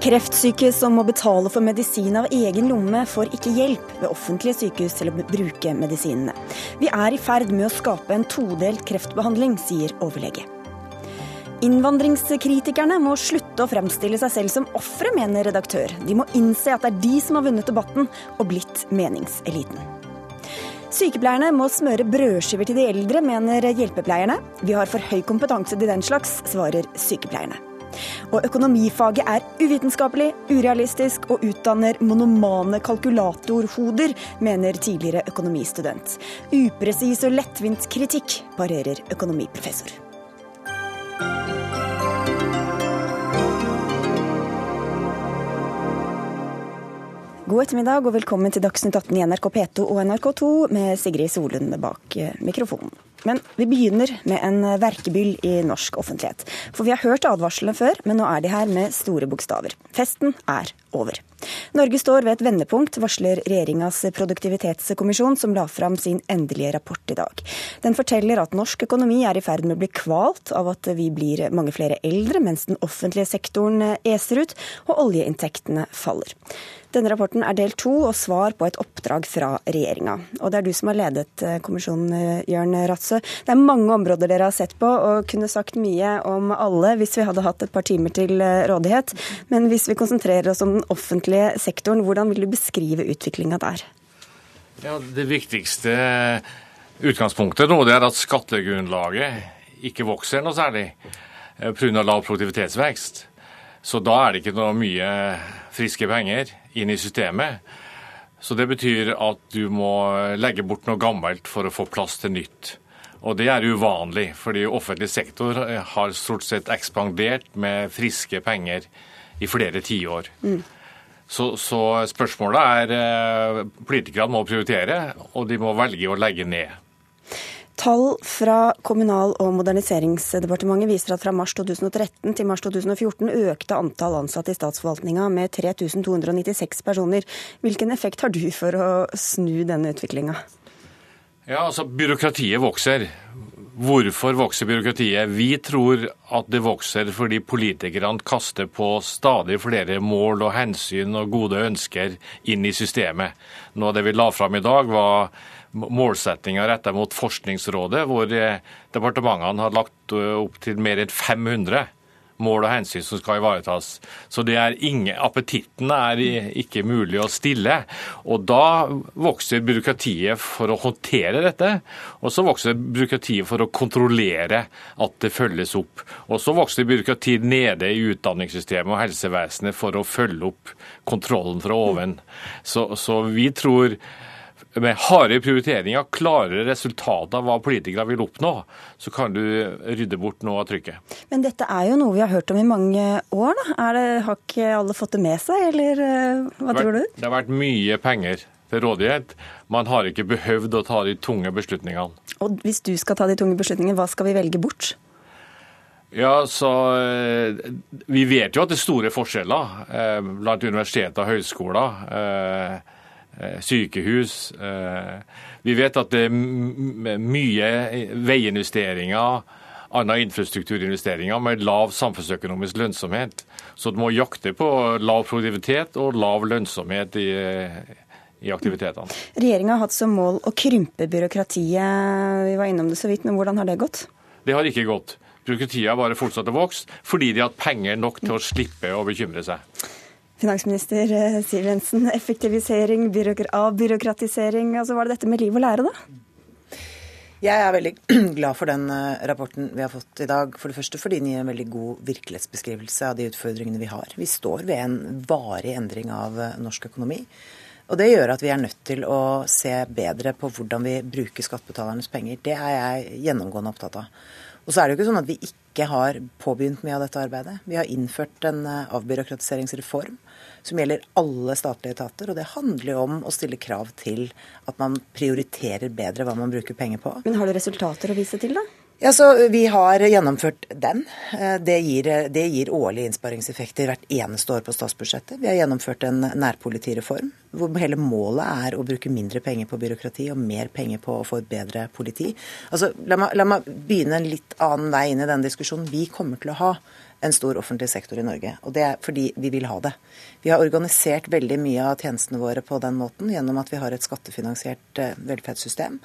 Kreftsyke som må betale for medisin av egen lomme, får ikke hjelp ved offentlige sykehus til å bruke medisinene. Vi er i ferd med å skape en todelt kreftbehandling, sier overlege. Innvandringskritikerne må slutte å fremstille seg selv som ofre, mener redaktør. De må innse at det er de som har vunnet debatten og blitt meningseliten. Sykepleierne må smøre brødskiver til de eldre, mener hjelpepleierne. Vi har for høy kompetanse til den slags, svarer sykepleierne. Og økonomifaget er uvitenskapelig, urealistisk og utdanner monomane kalkulatorhoder, mener tidligere økonomistudent. Upresis og lettvint kritikk, parerer økonomiprofessor. God ettermiddag og velkommen til Dagsnytt 18 i NRK P2 og NRK2 med Sigrid Solund bak eh, mikrofonen. Men vi begynner med en verkebyll i norsk offentlighet. For vi har hørt advarslene før, men nå er de her med store bokstaver. Festen er over. Norge står ved et vendepunkt, varsler regjeringas produktivitetskommisjon, som la fram sin endelige rapport i dag. Den forteller at norsk økonomi er i ferd med å bli kvalt av at vi blir mange flere eldre, mens den offentlige sektoren eser ut og oljeinntektene faller. Denne rapporten er del to og svar på et oppdrag fra regjeringa. Og det er du som har ledet eh, kommisjonen, Jørn Ratsø. Det er mange områder dere har sett på, og kunne sagt mye om alle hvis vi hadde hatt et par timer til eh, rådighet. Men hvis vi konsentrerer oss om den offentlige sektoren, hvordan vil du beskrive utviklinga der? Ja, Det viktigste utgangspunktet nå det er at skattegrunnlaget ikke vokser noe særlig pga. lav produktivitetsvekst. Så da er det ikke noe mye friske penger inn i systemet. Så det betyr at du må legge bort noe gammelt for å få plass til nytt. Og det er uvanlig, fordi offentlig sektor har stort sett ekspandert med friske penger i flere tiår. Mm. Så, så spørsmålet er eh, Politikerne må prioritere, og de må velge å legge ned. Tall fra Kommunal- og moderniseringsdepartementet viser at fra mars 2013 til mars 2014 økte antall ansatte i statsforvaltninga med 3296 personer. Hvilken effekt har du for å snu denne utviklinga? Ja, altså Byråkratiet vokser. Hvorfor vokser byråkratiet? Vi tror at det vokser fordi politikerne kaster på stadig flere mål og hensyn og gode ønsker inn i systemet. Noe av det vi la fram i dag, var målsettinger retta mot Forskningsrådet, hvor eh, departementene har lagt eh, opp til mer enn 500 mål og hensyn som skal ivaretas. Så det er ingen, appetitten er ikke mulig å stille. Og da vokser byråkratiet for å håndtere dette, og så vokser byråkratiet for å kontrollere at det følges opp. Og så vokser byråkratiet nede i utdanningssystemet og helsevesenet for å følge opp kontrollen fra oven. Så, så vi tror med harde prioriteringer, klare resultater av hva politikere vil oppnå, så kan du rydde bort noe av trykket. Men dette er jo noe vi har hørt om i mange år. da. Det, har ikke alle fått det med seg, eller eh, hva tror du? Det har vært mye penger til rådighet. Man har ikke behøvd å ta de tunge beslutningene. Og hvis du skal ta de tunge beslutningene, hva skal vi velge bort? Ja, så eh, Vi vet jo at det er store forskjeller eh, blant universiteter og høyskoler. Eh, sykehus. Eh, vi vet at det er mye veiinvesteringer, andre infrastrukturinvesteringer med lav samfunnsøkonomisk lønnsomhet. Så du må jakte på lav produktivitet og lav lønnsomhet i, i aktivitetene. Regjeringa har hatt som mål å krympe byråkratiet. Vi var innom det så vidt, men hvordan har det gått? Det har ikke gått. Byråkratiet har bare fortsatt å vokse fordi de har hatt penger nok til å slippe å bekymre seg. Finansminister eh, Siv Jensen, effektivisering, avbyråkratisering. Altså, var det dette med liv og lære, da? Jeg er veldig glad for den eh, rapporten vi har fått i dag. For det første fordi den gir en veldig god virkelighetsbeskrivelse av de utfordringene vi har. Vi står ved en varig endring av eh, norsk økonomi. Og det gjør at vi er nødt til å se bedre på hvordan vi bruker skattebetalernes penger. Det er jeg gjennomgående opptatt av. Og så er det jo ikke sånn at vi ikke har påbegynt mye av dette arbeidet. Vi har innført en avbyråkratiseringsreform som gjelder alle statlige etater. Og det handler jo om å stille krav til at man prioriterer bedre hva man bruker penger på. Men har du resultater å vise til, da? Ja, så Vi har gjennomført den. Eh, det gir, det gir, årlige innsparingseffekter hvert eneste år på statsbudsjettet. Vi har gjennomført en nærpolitireform hvor hele målet er å bruke mindre penger på byråkrati og mer penger på å få et bedre politi. Altså, la, meg, la meg begynne en litt annen vei inn i denne diskusjonen. Vi kommer til å ha en stor offentlig sektor i Norge. Og det er fordi vi vil ha det. Vi har organisert veldig mye av tjenestene våre på den måten gjennom at vi har et skattefinansiert eh, velferdssystem.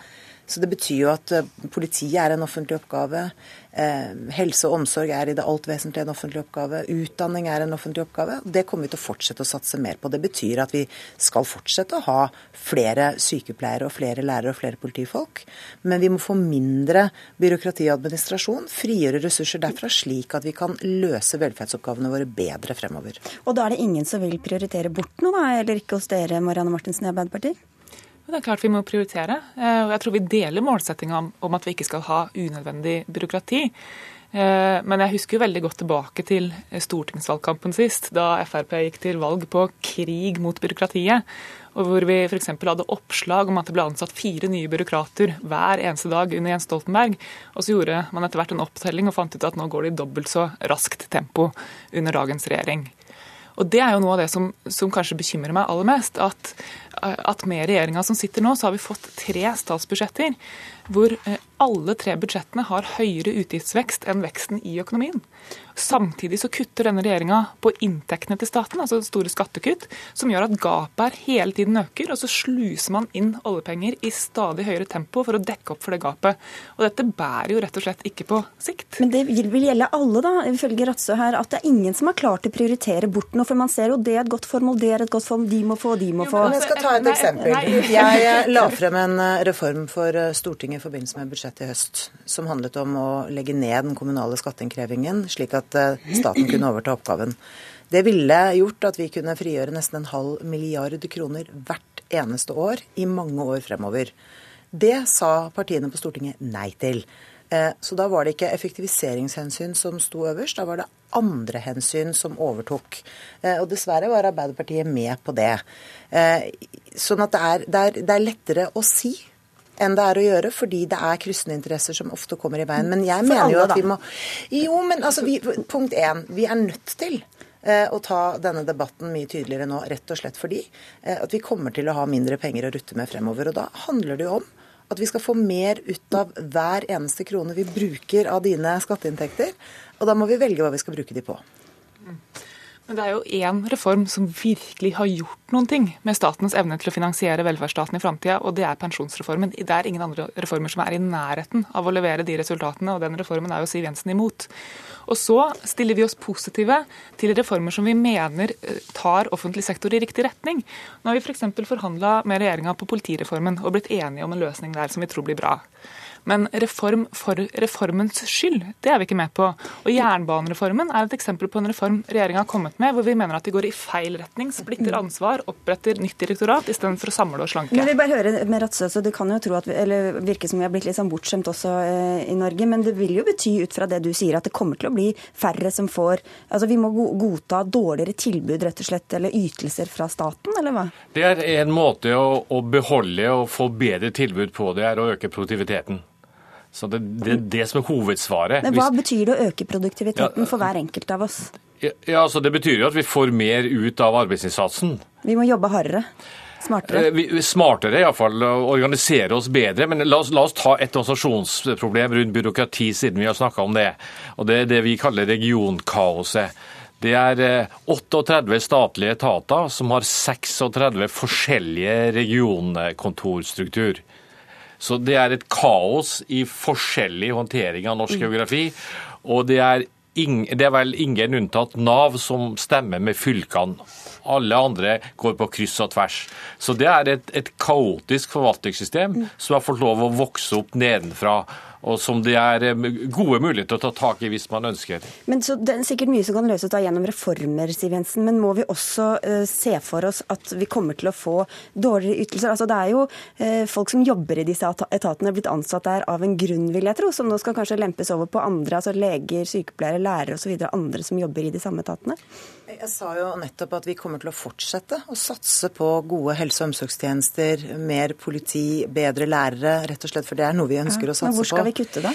Så det betyr jo at eh, politiet er en offentlig oppgave. Eh, helse og omsorg er i det alt vesentlige en offentlig oppgave. Utdanning er en offentlig oppgave. Det kommer vi til å fortsette å satse mer på. Det betyr at vi skal fortsette å ha flere sykepleiere og flere lærere og flere politifolk. Men vi må få mindre byråkrati og administrasjon, frigjøre ressurser derfra, slik at vi kan løse velferdsoppgavene våre bedre fremover. Og da er det ingen som vil prioritere bort noe, da, eller ikke hos dere, Marianne Martinsen i Arbeiderpartiet? Det er klart vi må prioritere. Eh, og jeg tror vi deler målsettinga om at vi ikke skal ha unødvendig byråkrati. Eh, men jeg husker jo veldig godt tilbake til stortingsvalgkampen sist, da Frp gikk til valg på krig mot byråkratiet. Og hvor vi f.eks. hadde oppslag om at det ble ansatt fire nye byråkrater hver eneste dag under Jens Stoltenberg. Og så gjorde man etter hvert en opptelling og fant ut at nå går det i dobbelt så raskt tempo under dagens regjering. Og Det er jo noe av det som, som kanskje bekymrer meg aller mest. At, at med regjeringa som sitter nå, så har vi fått tre statsbudsjetter hvor eh, alle tre budsjettene har høyere utgiftsvekst enn veksten i økonomien. Samtidig så kutter denne regjeringa på inntektene til staten, altså store skattekutt, som gjør at gapet her hele tiden øker, og så sluser man inn oljepenger i stadig høyere tempo for å dekke opp for det gapet. Og dette bærer jo rett og slett ikke på sikt. Men det vil gjelde alle, da, ifølge Ratsø her, at det er ingen som har klart å prioritere bort noe. For man ser jo det er et godt formål, det er et godt formål, de må få, de må få. Jo, jeg skal ta et eksempel. Jeg la frem en eh, reform for eh, Stortinget i forbindelse med budsjettet i høst, som handlet om å legge ned den kommunale skatteinnkrevingen, slik at at eh, staten kunne overta oppgaven. Det ville gjort at vi kunne frigjøre nesten en halv milliard kroner hvert eneste år i mange år fremover. Det sa partiene på Stortinget nei til. Eh, så da var det ikke effektiviseringshensyn som sto øverst, da var det andre hensyn som overtok. Eh, og dessverre var Arbeiderpartiet med på det. Sånn at det er, det er, det er lettere å si enn det er å gjøre, fordi det er kryssende interesser som ofte kommer i veien. Men jeg mener jo at vi må Jo, men altså, vi, punkt én. Vi er nødt til eh, å ta denne debatten mye tydeligere nå, rett og slett fordi eh, at vi kommer til å ha mindre penger å rutte med fremover. Og da handler det jo om at vi skal få mer ut av hver eneste krone vi bruker av dine skatteinntekter. Og da må vi velge hva vi skal bruke de på. Men det er jo én reform som virkelig har gjort noen ting med statens evne til å finansiere velferdsstaten i framtida, og det er pensjonsreformen. Det er ingen andre reformer som er i nærheten av å levere de resultatene, og den reformen er jo Siv Jensen imot. Og så stiller vi oss positive til reformer som vi mener eh, tar offentlig sektor i riktig retning. Nå har vi f.eks. For forhandla med regjeringa på politireformen og blitt enige om en løsning der som vi tror blir bra. Men reform for reformens skyld, det er vi ikke med på. Og Jernbanereformen er et eksempel på en reform regjeringa har kommet med, hvor vi mener at de går i feil retning, splitter ansvar, oppretter nytt direktorat istedenfor å samle og slanke. Men vi bare høre med Ratsø, så Det kan jo tro at vi, eller virke som vi har blitt litt sånn bortskjemt også eh, i Norge, men det vil jo bety ut fra det du sier at det kommer til å bli færre som får Altså vi må godta dårligere tilbud rett og slett, eller ytelser fra staten, eller hva? Det er en måte å, å beholde og få bedre tilbud på, det er å øke produktiviteten. Så det, det, det som er hovedsvaret. Men Hva Hvis... betyr det å øke produktiviteten ja, for hver enkelt av oss? Ja, altså Det betyr jo at vi får mer ut av arbeidsinnsatsen. Vi må jobbe hardere. Smartere? Eh, vi, smartere, iallfall. Organisere oss bedre. Men la oss, la oss, ta et organisasjonsproblem rundt byråkrati, siden vi har snakka om det. Og Det er det vi kaller regionkaoset. Det er 38 eh, statlige etater som har 36 forskjellige regionkontorstruktur. Så det er et kaos i forskjellig håndtering av norsk mm. geografi. Og det er, ing, det er vel ingen unntatt Nav som stemmer med fylkene. Alle andre går på kryss og tvers. Så det er et, et kaotisk forvaltningssystem mm. som har fått lov å vokse opp nedenfra og som det er eh, gode muligheter å ta tak i hvis man ønsker. Men så Det er sikkert mye som kan løses da gjennom reformer, Siv Jensen, men må vi også uh, se for oss at vi kommer til å få dårligere ytelser? Altså Det er jo uh, folk som jobber i disse etatene, blitt ansatt der av en grunn, vil jeg tro, som nå skal kanskje lempes over på andre, altså leger, sykepleiere, lærere osv., andre som jobber i de samme etatene? Jeg sa jo nettopp at vi kommer til å fortsette å satse på gode helse- og omsorgstjenester, mer politi, bedre lærere, rett og slett, for det er noe vi ønsker å satse på. Men hvor skal på. vi kutte, da?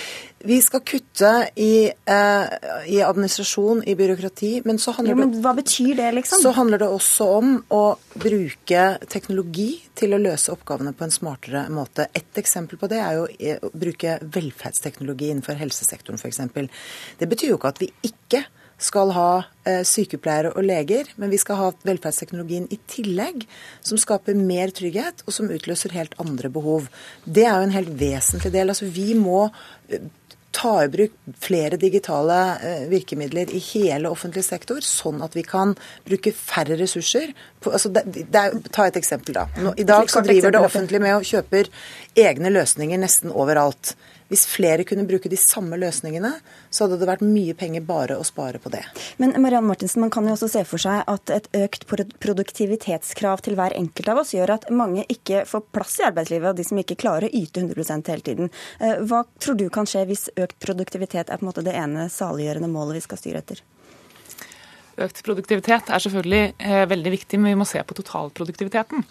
Vi skal kutte i, eh, i administrasjon, i byråkrati, men så handler jo, men Hva betyr det, liksom? Så handler det også om å bruke teknologi til å løse oppgavene på en smartere måte. Et eksempel på det er jo å bruke velferdsteknologi innenfor helsesektoren, f.eks. Det betyr jo ikke at vi ikke skal ha eh, sykepleiere og leger, men vi skal ha velferdsteknologien i tillegg, som skaper mer trygghet, og som utløser helt andre behov. Det er jo en helt vesentlig del. Altså, vi må eh, ta i bruk flere digitale eh, virkemidler i hele offentlig sektor, sånn at vi kan bruke færre ressurser. På, altså det, det er, ta et eksempel, da. Nå, I dag så driver det offentlige med å kjøpe egne løsninger nesten overalt. Hvis flere kunne bruke de samme løsningene, så hadde det vært mye penger bare å spare på det. Men Marianne Martinsen, man kan jo også se for seg at et økt produktivitetskrav til hver enkelt av oss gjør at mange ikke får plass i arbeidslivet, og de som ikke klarer å yte 100 hele tiden. Eh, hva tror du kan skje hvis økt produktivitet er på en måte det ene saliggjørende målet vi skal styre etter? Økt produktivitet er selvfølgelig eh, veldig viktig, men vi må se på totalproduktiviteten.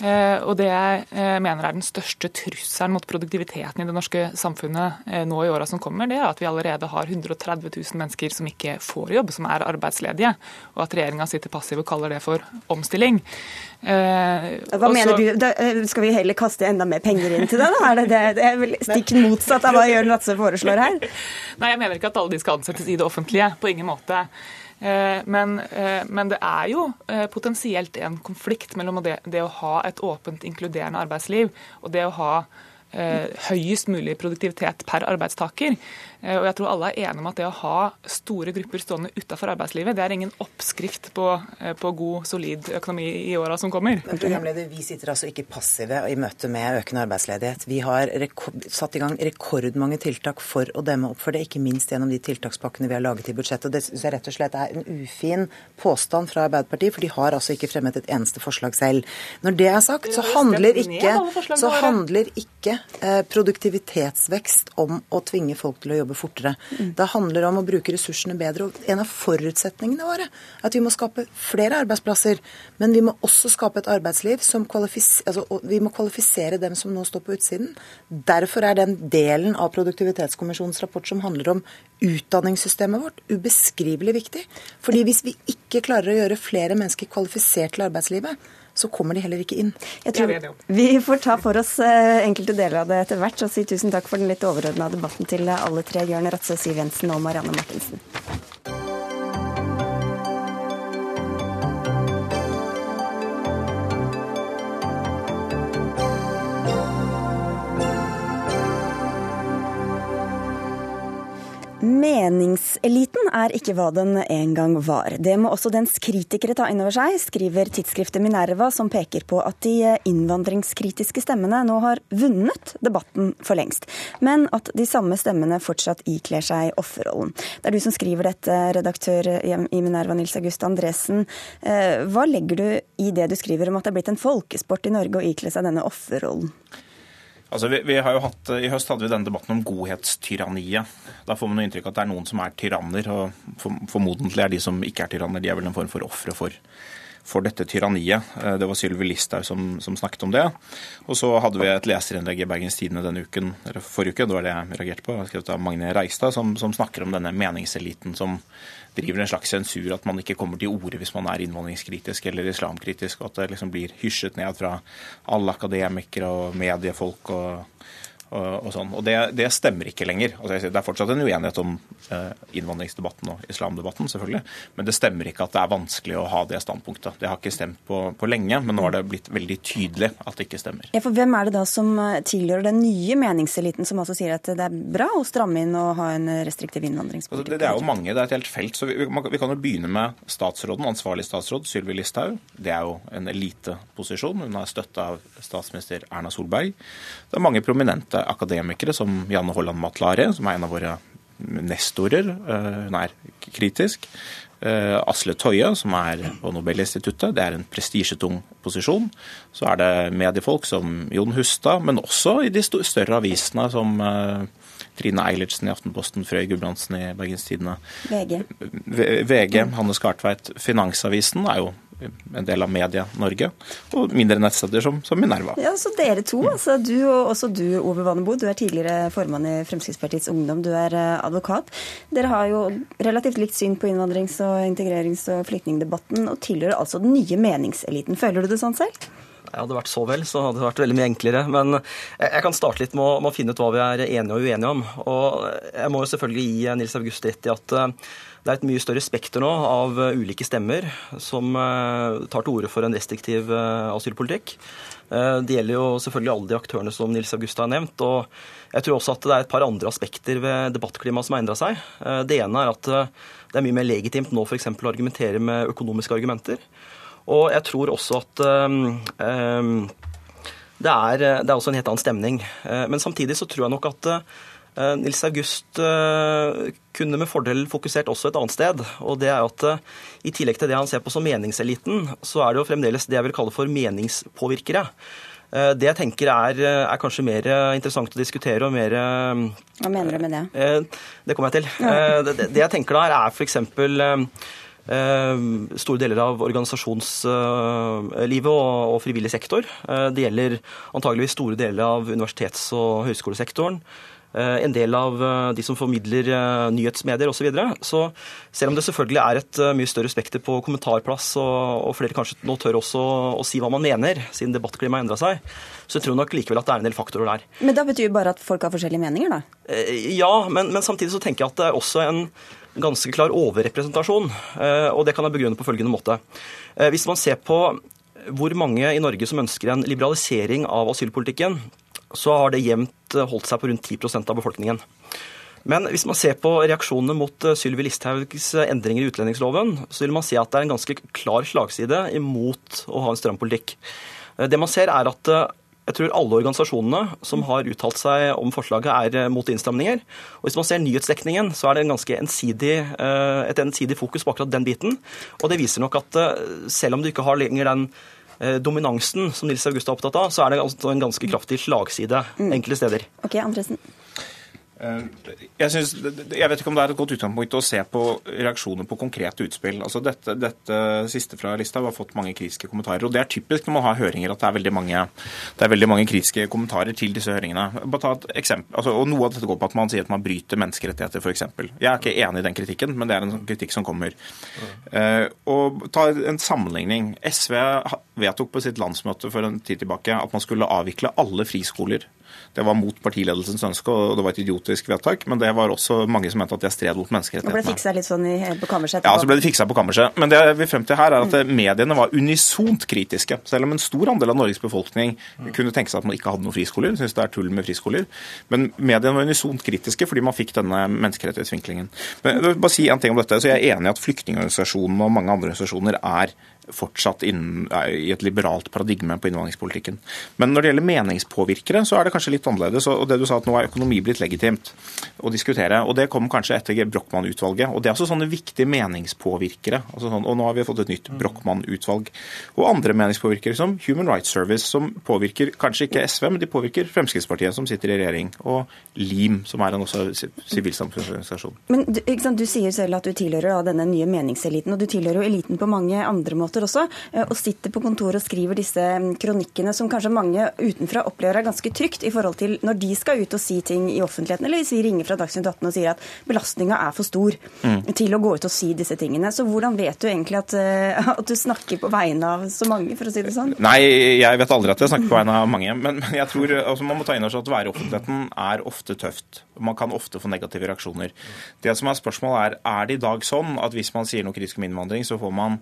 Eh, og det jeg eh, mener er den største trusselen mot produktiviteten i det norske samfunnet eh, nå i åra som kommer, det er at vi allerede har 130 000 mennesker som ikke får jobb, som er arbeidsledige. Og at regjeringa sitter passiv og kaller det for omstilling. Hva Også, mener du? Da skal vi heller kaste enda mer penger inn til det? Da? Er det, det, det er vel stikk motsatt av hva Jørn Latse foreslår her? Nei, jeg mener ikke at alle de skal ansettes i det offentlige. På ingen måte. Eh, men, eh, men, det er jo eh, potensielt en konflikt mellom det, det, å ha et åpent, inkluderende arbeidsliv og det å ha høyest mulig produktivitet per arbeidstaker. Eh, og jeg tror alle er enige om at det å ha store grupper stående utafor arbeidslivet, det er ingen oppskrift på, eh, på god, solid økonomi i åra som kommer. Men programleder, Vi sitter altså ikke passive i møte med økende arbeidsledighet. Vi har satt i gang rekordmange tiltak for å demme opp for det, ikke minst gjennom de tiltakspakkene vi har laget i budsjettet. Og Det syns jeg rett og slett er en ufin påstand fra Arbeiderpartiet, for de har altså ikke fremmet et eneste forslag selv. Når det er sagt, så handler ikke, så handler ikke produktivitetsvekst om å tvinge folk til å jobbe jobbe fortere. Mm. Det handler om å bruke ressursene bedre. og En av forutsetningene våre er at vi må skape flere arbeidsplasser. Men vi må også skape et arbeidsliv som altså, vi må kvalifisere dem som nå står på utsiden. Derfor er den delen av Produktivitetskommisjonens rapport som handler om utdanningssystemet vårt, ubeskrivelig viktig. Fordi hvis vi ikke klarer å gjøre flere mennesker kvalifisert til arbeidslivet, så kommer de heller ikke inn. Jeg tror Vi får ta for oss eh, enkelte deler av det etter hvert, og si tusen takk for den litt overordna debatten til alle tre, Jørn Ratse, Siv Jensen og Marianne Martinsen. Meningseliten er ikke hva den en gang var. Det må også dens kritikere ta inn over seg, skriver tidsskriftet Minerva, som peker på at de innvandringskritiske stemmene nå har vunnet debatten for lengst, men at de samme stemmene fortsatt ikler seg offerrollen. Det er du som skriver dette, redaktør i Minerva, Nils August Andresen. Eh, hva legger du i det du skriver om at det er blitt en folkesport i Norge å ikle seg denne offerrollen? Altså, vi, vi, har jo hatt, I høst hadde vi denne debatten om godhetstyranniet. Da får man noe inntrykk at det er noen som er tyranner, og for, formodentlig er de som ikke er tyranner, de er vel en form for ofre for, for, dette tyranniet. Eh, det var Sylvi Listhaug som, som, snakket om det. Og så hadde vi et leserinnlegg i Bergens Tidende denne uken, eller forrige uke, det var det jeg reagerte på, skrevet av Magne Reistad, som, som snakker om denne meningseliten som driver en slags sensur, at man ikke kommer til orde hvis man er innvandringskritisk eller islamkritisk, og at det liksom blir hysjet ned fra alle akademikere og mediefolk og og, og sånn. Og det, det, stemmer ikke lenger. Altså, det er fortsatt en uenighet om eh, innvandringsdebatten og islamdebatten, selvfølgelig. Men det stemmer ikke at det er vanskelig å ha det standpunktet. Det har ikke stemt på, på lenge, men nå har det blitt veldig tydelig at det ikke stemmer. Ja, for Hvem er det da som eh, tilhører den nye meningseliten, som altså sier at det er bra å stramme inn og ha en restriktiv innvandringspolitikk? Altså, det, det, er jo mange, det er et helt felt. så vi, vi kan jo begynne med statsråden, ansvarlig statsråd Sylvi Listhaug. Det er jo en eliteposisjon. Hun har støtte av statsminister Erna Solberg. Det er mange prominente akademikere som Janne Holland Matlare, som er en av våre nestorer. Eh, hun er kritisk. Eh, Asle Tøye, som er på Nobelinstituttet. Det er en prestisjetung posisjon. Så er det mediefolk som Jon Hustad, men også i de større avisene som, eh, Trine Eilertsen i Aftenposten, Frøy Gulbrandsen i Bergenstidene. VG. VG, Hanne Skartveit. Finansavisen er jo en del av Media-Norge, og mindre nettsteder som, som, Minerva. Ja, så Dere to, altså du og også du Ove Vannebo, du er tidligere formann i Fremskrittspartiets Ungdom, du er eh, advokat. Dere har jo relativt likt syn på innvandrings- og integrerings- og flyktningdebatten, og tilhører altså den nye meningseliten. Føler du det sånn selv? Ja, hadde vært så vel, så hadde det vært veldig mye enklere. Men jeg kan starte litt med å, med å finne ut hva vi er enige og uenige om. Og jeg må jo selvfølgelig gi Nils August rett i at eh, det er et mye større spekter nå av eh, ulike stemmer som eh, tar til orde for en restriktiv asylpolitikk. Det gjelder jo selvfølgelig alle de aktørene som Nils August har nevnt. og Jeg tror også at det er et par andre aspekter ved debattklimaet som har endra seg. Det ene er at det er mye mer legitimt nå f.eks. å argumentere med økonomiske argumenter. Og jeg tror også at um, det, er, det, er, også en helt annen stemning. Uh, men samtidig så tror jeg nok at uh, Nils August kunne med fordel fokusert også et annet sted. Og det er at i tillegg til det han ser på som meningseliten, så er det jo fremdeles det jeg vil kalle for meningspåvirkere. Det jeg tenker er, er, kanskje mer interessant å diskutere og mer Hva mener du med det? Det kommer jeg til. Det, det jeg tenker der, er f.eks. Eh, store deler av organisasjonslivet og frivillig sektor. Eh, det gjelder antageligvis store deler av universitets- og høyskolesektoren. Eh, en del av de som formidler nyhetsmedier osv. Så, videre. så selv om det selvfølgelig er et mye større spekter på kommentarplass, og, flere kanskje nå tør også å si hva man mener, siden debattklimaet har endra seg, så jeg tror nok likevel at det er en del faktorer der. Men da betyr jo bare at folk har forskjellige meninger, da? Ja, men, men samtidig så tenker jeg at det er også en ganske klar overrepresentasjon. Eh, og det kan jeg begrunne på følgende måte. Eh, hvis man ser på hvor mange i Norge som ønsker en liberalisering av asylpolitikken, så har det jevnt eh, holdt seg på rundt 10% av befolkningen. Men hvis man ser på reaksjonene mot Sylvi Listhaugs endringer i utlendingsloven, så vil man se at det er en ganske klar slagside imot å ha en stram politikk. Det man ser er at jeg tror alle organisasjonene som har uttalt seg om forslaget, er eh, mot innstramninger. Og Hvis man ser nyhetsdekningen, så er det en ganske ensidig, eh, et ensidig fokus på akkurat den biten. Og det viser nok at eh, selv om du ikke har lenger den dominansen som Nils August er opptatt av, så er det altså en ganske kraftig slagside mm. enkelte steder. Ok, Andresen. Eh, jeg, synes, jeg, vet ikke om det er et godt utgangspunkt å se på reaksjoner på konkrete utspill. Altså dette, dette siste fra lista har fått mange kritiske kommentarer. og Det er typisk når man har høringer at det er veldig mange, er veldig mange kritiske kommentarer til disse høringene. Bare ta et eksempel, altså, og Noe av dette går på at man sier at man bryter menneskerettigheter, f.eks. Jeg er ikke enig i den kritikken, men det er en kritikk som kommer. Uh, og Ta en sammenligning. SV vedtok på sitt landsmøte for en tid tilbake at man skulle avvikle alle friskoler det var mot partiledelsens ønske, og det var et idiotisk vedtak. Men det var også mange som mente at det stred mot menneskerettighetene. Og ble fiksa litt sånn i, på kammerset? Ja, så ble det fiksa på kammerset. Men det vi frem til her er at mm. mediene var unisont kritiske. Selv om en stor andel av Norges befolkning kunne tenke seg at man ikke hadde noen friskoler, syns det er tull med friskoler. Men mediene var unisont kritiske fordi man fikk denne menneskerettighetsvinklingen. Men jeg vil bare si en ting om dette, så Jeg er enig i at flyktningorganisasjonene og mange andre organisasjoner er fortsatt innen, i et liberalt paradigme på innvandringspolitikken. Men når det gjelder meningspåvirkere, så er det kanskje litt annerledes. og det du sa at Nå er økonomi blitt legitimt å diskutere. og Det kom kanskje etter Brochmann-utvalget. og Det er også sånne viktige meningspåvirkere. Altså sånn, og Nå har vi fått et nytt Brochmann-utvalg. Og andre meningspåvirkere som Human Rights Service, som påvirker kanskje ikke SV, men de påvirker Fremskrittspartiet, som sitter i regjering, og LIM, som er en også sivilsamfunnsorganisasjon. Men du, du, sier selv at du tilhører denne nye meningseliten, og du tilhører jo eliten på mange andre måter måter også, eh, og sitter på kontoret og skriver disse mm, kronikkene som kanskje mange utenfra opplever er ganske trygt i forhold til når de skal ut og si ting i offentligheten, eller hvis vi ringer fra Dagsnytt 18 og sier at belastninga er for stor mm. til å gå ut og si disse tingene. Så hvordan vet du egentlig at, eh, at, du snakker på vegne av så mange, for å si det sånn? Nei, jeg vet aldri at jeg snakker på vegne av mange, men, men jeg tror altså, man må ta inn over seg at å være i offentligheten er ofte tøft. Man kan ofte få negative reaksjoner. Det som er spørsmålet er, er det i dag sånn at hvis man sier noe kritisk om innvandring, så får man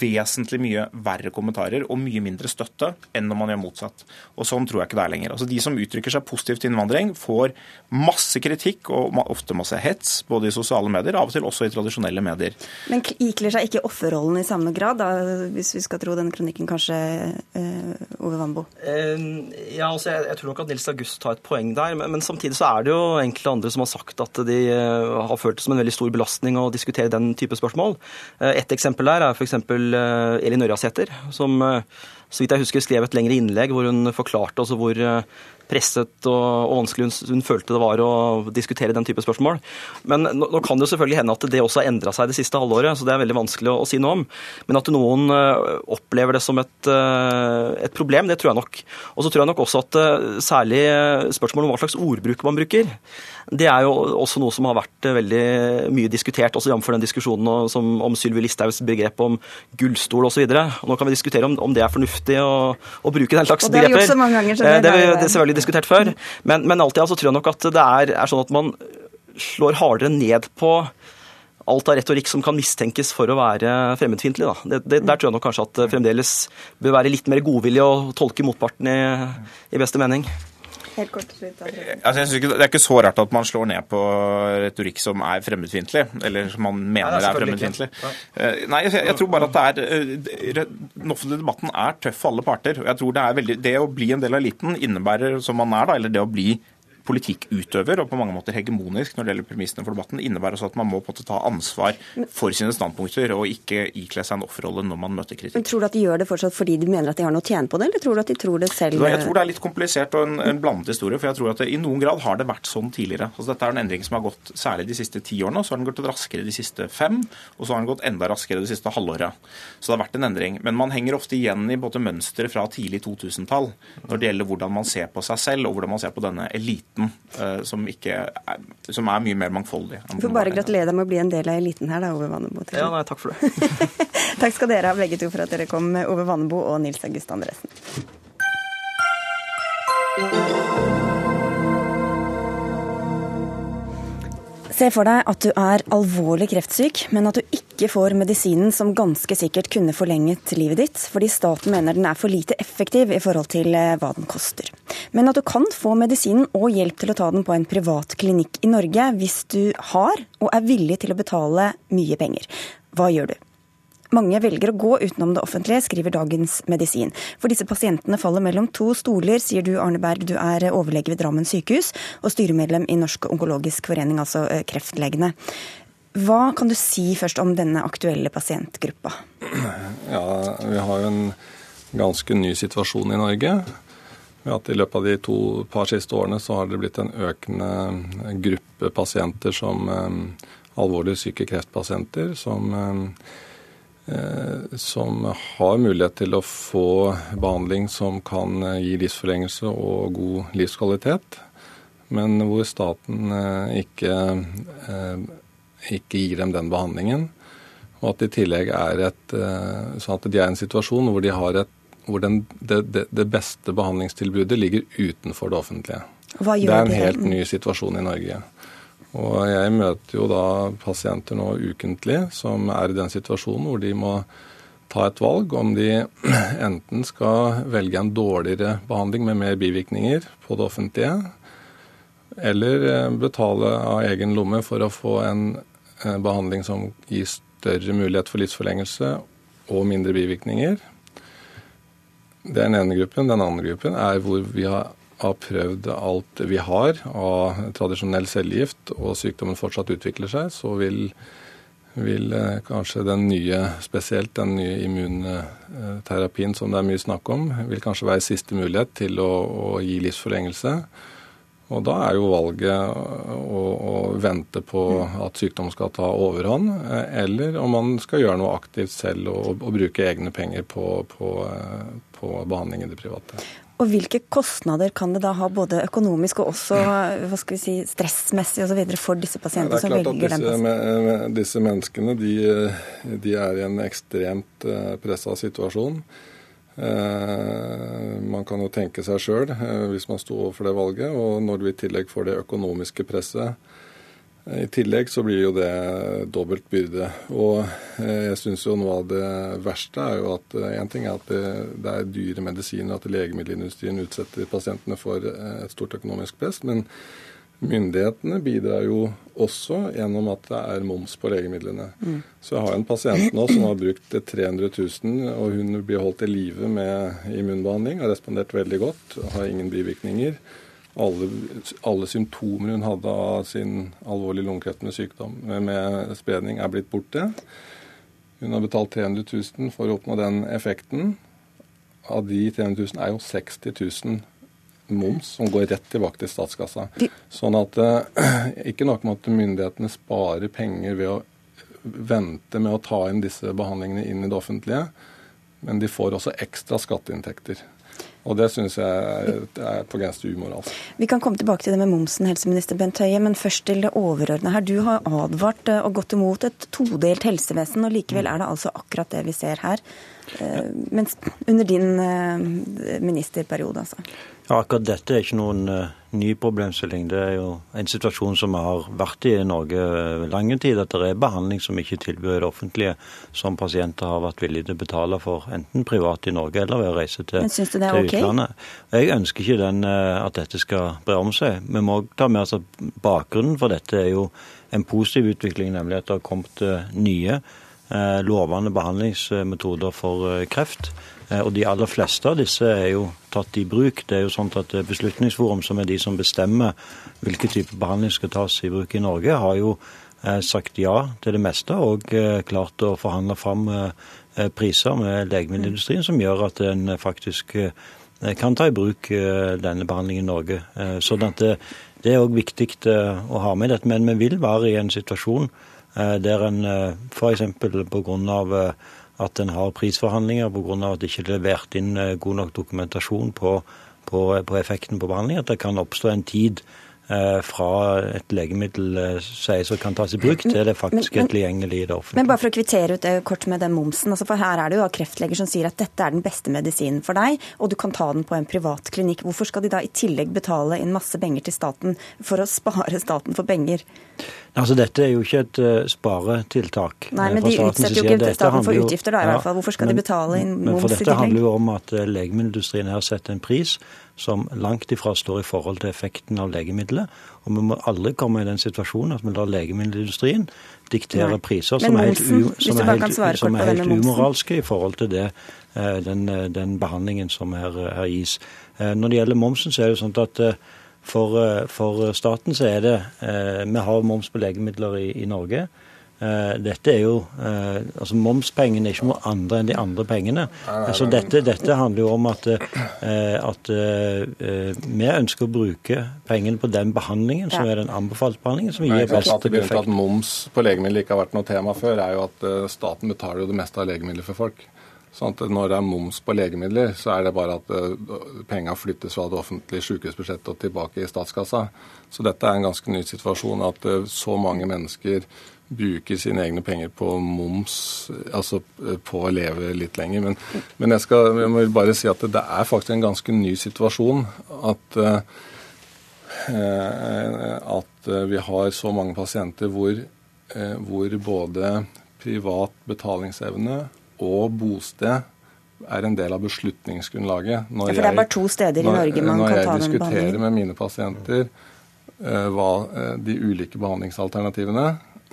vesentlig mye verre kommentarer og mye mindre støtte enn når man gjør motsatt. Og Sånn tror jeg ikke det er lenger. Altså De som uttrykker seg positivt til innvandring, får masse kritikk og ofte masse hets, både i sosiale medier, av og til også i tradisjonelle medier. Men ikler seg ikke offerrollen i samme grad, da, hvis vi skal tro denne kronikken kanskje, uh, Ove Wambo? Uh, ja, altså jeg, jeg, tror nok at Nils August har et poeng der, men, men, samtidig så er det jo enkelte andre som har sagt at de uh, har følt det som en veldig stor belastning å diskutere den type spørsmål. Et eksempel eksempel der er f.eks. Eh, Elin Ørjasæter, som eh, så vidt jeg husker skrev et lengre innlegg hvor hun forklarte altså hvor eh, presset og, vanskelig hun, følte det var å diskutere den type spørsmål. Men nå, kan det jo selvfølgelig hende at det også har endra seg det siste halvåret, så det er veldig vanskelig å, si noe om. Men at noen opplever det som et, et problem, det tror jeg nok. Og så tror jeg nok også at særlig spørsmålet om hva slags ordbruk man bruker, det er jo også noe som har vært veldig mye diskutert, også jf. den diskusjonen som, om Sylvi Listhaugs begrep om gullstol osv. Nå kan vi diskutere om, om det er fornuftig å, å bruke den slags begreper. Det ganger, eh, det har vi det selvfølgelig diskutert før. Men, men alltid altså, tror jeg nok at det er, er sånn at man slår hardere ned på alt av retorikk som kan mistenkes for å være fremmedfiendtlig. Det, det, der tror jeg nok kanskje at det fremdeles bør være litt mer godvilje å tolke motparten i, i beste mening. Helt kort slutt, altså, ikke, Det er ikke så rart at man slår ned på retorikk som er fremmedfiendtlig, eller som man mener Nei, er, er fremmedfiendtlig. Eh, nei, jeg, jeg, tror bare at det er eh, Den offentlige debatten er tøff for alle parter. og jeg tror Det er veldig, det å bli en del av eliten innebærer, som man er, da, eller det å bli politikkutøver og på mange måter hegemonisk når det gjelder premissene for debatten, innebærer også at man må på en måte ta ansvar for sine standpunkter og ikke ikle seg en offerrolle når man møter kritikk. Men Tror du at de gjør det fortsatt fordi de mener at de har noe å tjene på det, eller tror du at de tror det selv? Jeg tror det er litt komplisert og en, en blandet historie. For jeg tror at det, i noen grad har det vært sånn tidligere. Altså, dette er en endring som har gått særlig de siste ti årene, og så har den gått raskere de siste fem, og så har den gått enda raskere det siste halvåret. Så det har vært en endring. Men man henger ofte igjen i både mønsteret fra tidlig 2000-tall når det gjelder hvordan man ser på seg selv, og hvordan man ser på denne eliten. Uh, som, er, som er mye mer mangfoldig. Vi får bare gratulere deg med å bli en del av eliten her, da, Ove Vannebo. Ja, nei, takk for det. takk skal dere ha begge to for at dere kom, Ove Vannebo og Nils August Andresen. Se for deg at du er alvorlig kreftsyk, men at du ikke får medisinen som ganske sikkert kunne forlenget livet ditt, fordi staten mener den er for lite effektiv i forhold til eh, hva den koster. Men at du kan få medisinen og hjelp til å ta den på en privat klinikk i Norge hvis du har og er villig til å betale mye penger. Hva gjør du? Mange velger å gå utenom det offentlige, skriver Dagens Medisin. For disse pasientene faller mellom to stoler, sier du Arne Berg. Du er overlege ved Drammen sykehus og styremedlem i Norsk onkologisk forening, altså eh, Kreftlegene. Hva kan du si først om denne aktuelle pasientgruppa? Ja, Vi har jo en ganske ny situasjon i Norge. Ved at I løpet av de to par siste årene så har det blitt en økende gruppe pasienter som um, alvorlig syke kreftpasienter som um, som har mulighet til å få behandling som kan eh, gi livsforlengelse og god livskvalitet, men hvor staten eh, ikke, ikke gir dem den behandlingen. Og at det i tillegg er et, at de er i en situasjon hvor, de et, hvor den, det, det, det, beste behandlingstilbudet ligger utenfor det offentlige. det er en helt ny situasjon i Norge. Og jeg møter jo da pasienter nå ukentlig som er i den situasjonen hvor de må ta et valg om de enten skal velge en dårligere behandling med mer bivirkninger på det offentlige, eller eh, betale av egen lomme for å få en eh, behandling som gir større mulighet for livsforlengelse og mindre bivirkninger. Det er den ene gruppen. Den andre gruppen er hvor vi har har prøvd alt vi har av tradisjonell cellegift, og sykdommen fortsatt utvikler seg, så vil, vil eh, kanskje den nye, spesielt den nye immunterapien som det er mye snakk om, vil kanskje være siste mulighet til å, å gi livsforlengelse. Og da er jo valget å, å, vente på at sykdom skal ta overhånd, eh, eller om man skal gjøre noe aktivt selv og, og bruke egne penger på, på, eh, på behandling i det private. Og hvilke kostnader kan det da ha, både økonomisk og også hva skal vi si, stressmessig osv. for disse pasientene som velger disse, den pasienten? Disse menneskene de, de, er i en ekstremt eh, pressa situasjon. Eh, man kan jo tenke seg sjøl eh, hvis man sto overfor det valget. Og når vi i tillegg får det økonomiske presset i tillegg så blir jo det dobbelt byrde. Og eh, jeg syns jo noe av det verste er jo at én eh, ting er at det, det, er dyre medisiner, at legemiddelindustrien utsetter pasientene for eh, et stort økonomisk press. Men myndighetene bidrar jo også gjennom at det er moms på legemidlene. Mm. Så jeg har en pasient nå som har brukt 300 000, og hun blir holdt i live med immunbehandling. Har respondert veldig godt, har ingen bivirkninger alle, alle, symptomer hun hadde av sin alvorlige lungekreft med sykdom med spredning, er blitt borte. Hun har betalt 300 000 for å oppnå den effekten. Av de 300 000 er jo 60 000 moms som går rett tilbake til statskassa. Sånn at ikke nok med at myndighetene sparer penger ved å vente med å ta inn disse behandlingene inn i det offentlige, men de får også ekstra skatteinntekter. Og det syns jeg er på grensen til umoralsk. Vi kan komme tilbake til det med momsen, helseminister Bent Høie, men først til det overordna her. Du har advart eh, og gått imot et todelt helsevesen, og likevel er det altså akkurat det vi ser her. Eh, mens under din eh, ministerperiode, altså. Ja, akkurat dette er ikke noen uh, ny problemstilling. Det er jo en situasjon som har vært i Norge uh, lang tid. At det er behandling som ikke tilbyr det offentlige, som pasienter har vært villige til å betale for, enten privat i Norge eller ved å reise til, til utlandet. Okay? Jeg ønsker ikke den, at dette skal bre om seg. Vi må ta med oss at bakgrunnen for dette er jo en positiv utvikling, nemlig at det har kommet nye lovende behandlingsmetoder for kreft. Eh, og de aller fleste av disse er jo tatt i bruk. Det er jo sånn at Beslutningsforum, som er de som bestemmer hvilke type behandling skal tas i bruk i Norge, har jo eh, sagt ja til det meste og eh, klart å forhandle fram priser med legemiddelindustrien som gjør at en faktisk kan ta i bruk denne behandlingen i Norge. Sånn at det, er òg viktig å ha med dette. Men vi vil være i en situasjon der en f.eks. pga at en har prisforhandlinger pga. at det ikke er levert inn eh, god nok dokumentasjon på, på, på effekten på behandling. At det kan oppstå en tid eh, fra et legemiddel eh, sies å kan tas i bruk, til det faktisk er tilgjengelig i det offentlige. Men bare for å kvittere ut det kort med den momsen. Altså for Her er det jo kreftleger som sier at dette er den beste medisinen for deg, og du kan ta den på en privat klinikk. Hvorfor skal de da i tillegg betale inn masse penger til staten for å spare staten for penger? Altså, Dette er jo ikke et uh, sparetiltak. Nei, men de utsetter jo ikke staten for utgifter, da, i ja, hvert fall. Hvorfor skal men, de betale inn moms? Men for Dette handler jo om at uh, legemiddelindustrien har sett en pris som langt ifra står i forhold til effekten av legemiddelet. Og vi må aldri komme i den situasjonen at vi lar legemiddelindustrien diktere Nei. priser som er helt, u, som er helt, som er helt umoralske i forhold til det, uh, den, den, behandlingen som her, her gis. Når det gjelder momsen, så er det jo sånn at for, eh, for, staten så er det eh, Vi har moms på legemidler i, i Norge. Eh, dette er jo, altså Momspengene er ikke noe andre enn de andre pengene. Så dette, dette handler jo om at, at vi ønsker å bruke pengene på den behandlingen som er den anbefalte behandlingen. som gir best effekt. Grunnen til at moms på legemidler ikke har vært noe tema før, er jo at staten betaler jo det meste av legemidler for folk. Sånn at Når det er moms på legemidler, så er det bare at uh, penga flyttes fra det offentlige sykehusbudsjettet og tilbake i statskassa. Så dette er en ganske ny situasjon, at uh, så mange mennesker bruker sine egne penger på moms, altså uh, på å leve litt lenger. Men, men jeg, skal, jeg vil bare si at det er faktisk en ganske ny situasjon at, at vi har så mange pasienter hvor, hvor både privat betalingsevne og bosted er en del av beslutningsgrunnlaget. Når ja, for det er bare to steder i Norge man kan ta den behandlingen? Når jeg diskuterer med mine pasienter uh, hva uh, de ulike behandlingsalternativene,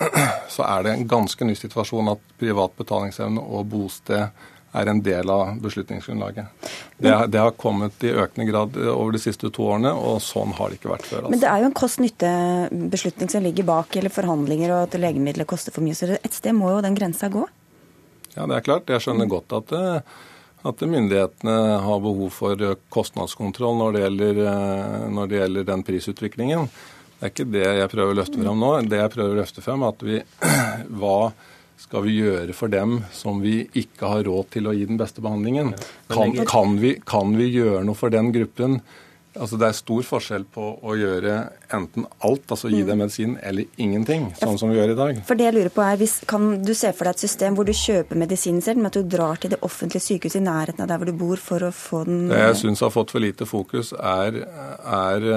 så er det en ganske ny situasjon at privat betalingsevne og bosted er en del av beslutningsgrunnlaget. Det, det, har kommet i økende grad eh, over de siste to årene, og sånn har det ikke vært før. Altså. Men det er jo en kost-nytte-beslutning som ligger bak, eller forhandlinger, og at legemidler koster for mye. Så et sted må jo den grensa gå? Ja, det er klart. Jeg skjønner godt at, eh, at myndighetene har behov for kostnadskontroll når det, gjelder, eh, når det gjelder den prisutviklingen. Det er ikke det jeg prøver å løfte fram nå. Det jeg prøver å løfte fram, er at vi Hva skal vi gjøre for dem som vi ikke har råd til å gi den beste behandlingen? Kan, kan, vi, kan vi gjøre noe for den gruppen Altså Det er stor forskjell på å gjøre enten alt, altså gi dem medisin, eller ingenting, sånn som vi gjør i dag. For det jeg lurer på er, hvis, Kan du se for deg et system hvor du kjøper medisinen selv, men at du drar til det offentlige sykehuset i nærheten av der hvor du bor for å få den Det jeg syns har fått for lite fokus, er, er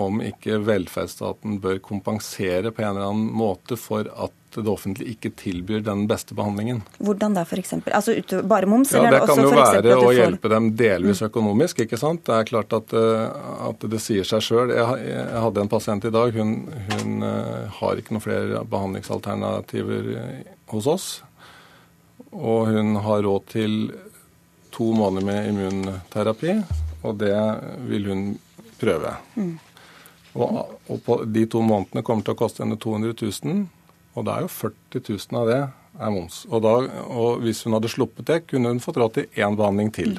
om ikke velferdsstaten bør kompensere på en eller annen måte for at det offentlige ikke tilbyr den beste behandlingen. Hvordan da, f.eks.? Altså bare moms? Ja, Det kan jo være å hjelpe dem delvis mm. økonomisk. ikke sant? Det er klart at, eh, at det sier seg sjøl. Jeg, jeg, hadde en pasient i dag. Hun, hun uh, har ikke noen flere behandlingsalternativer hos oss. Og hun har råd til to måneder med immunterapi, og det vil hun prøve. Mm. Og, og de to månedene kommer til å koste henne 200 000. Og det er jo 40 000 av det er moms. Og, da, og hvis hun hadde sluppet det, kunne hun fått råd til én behandling til.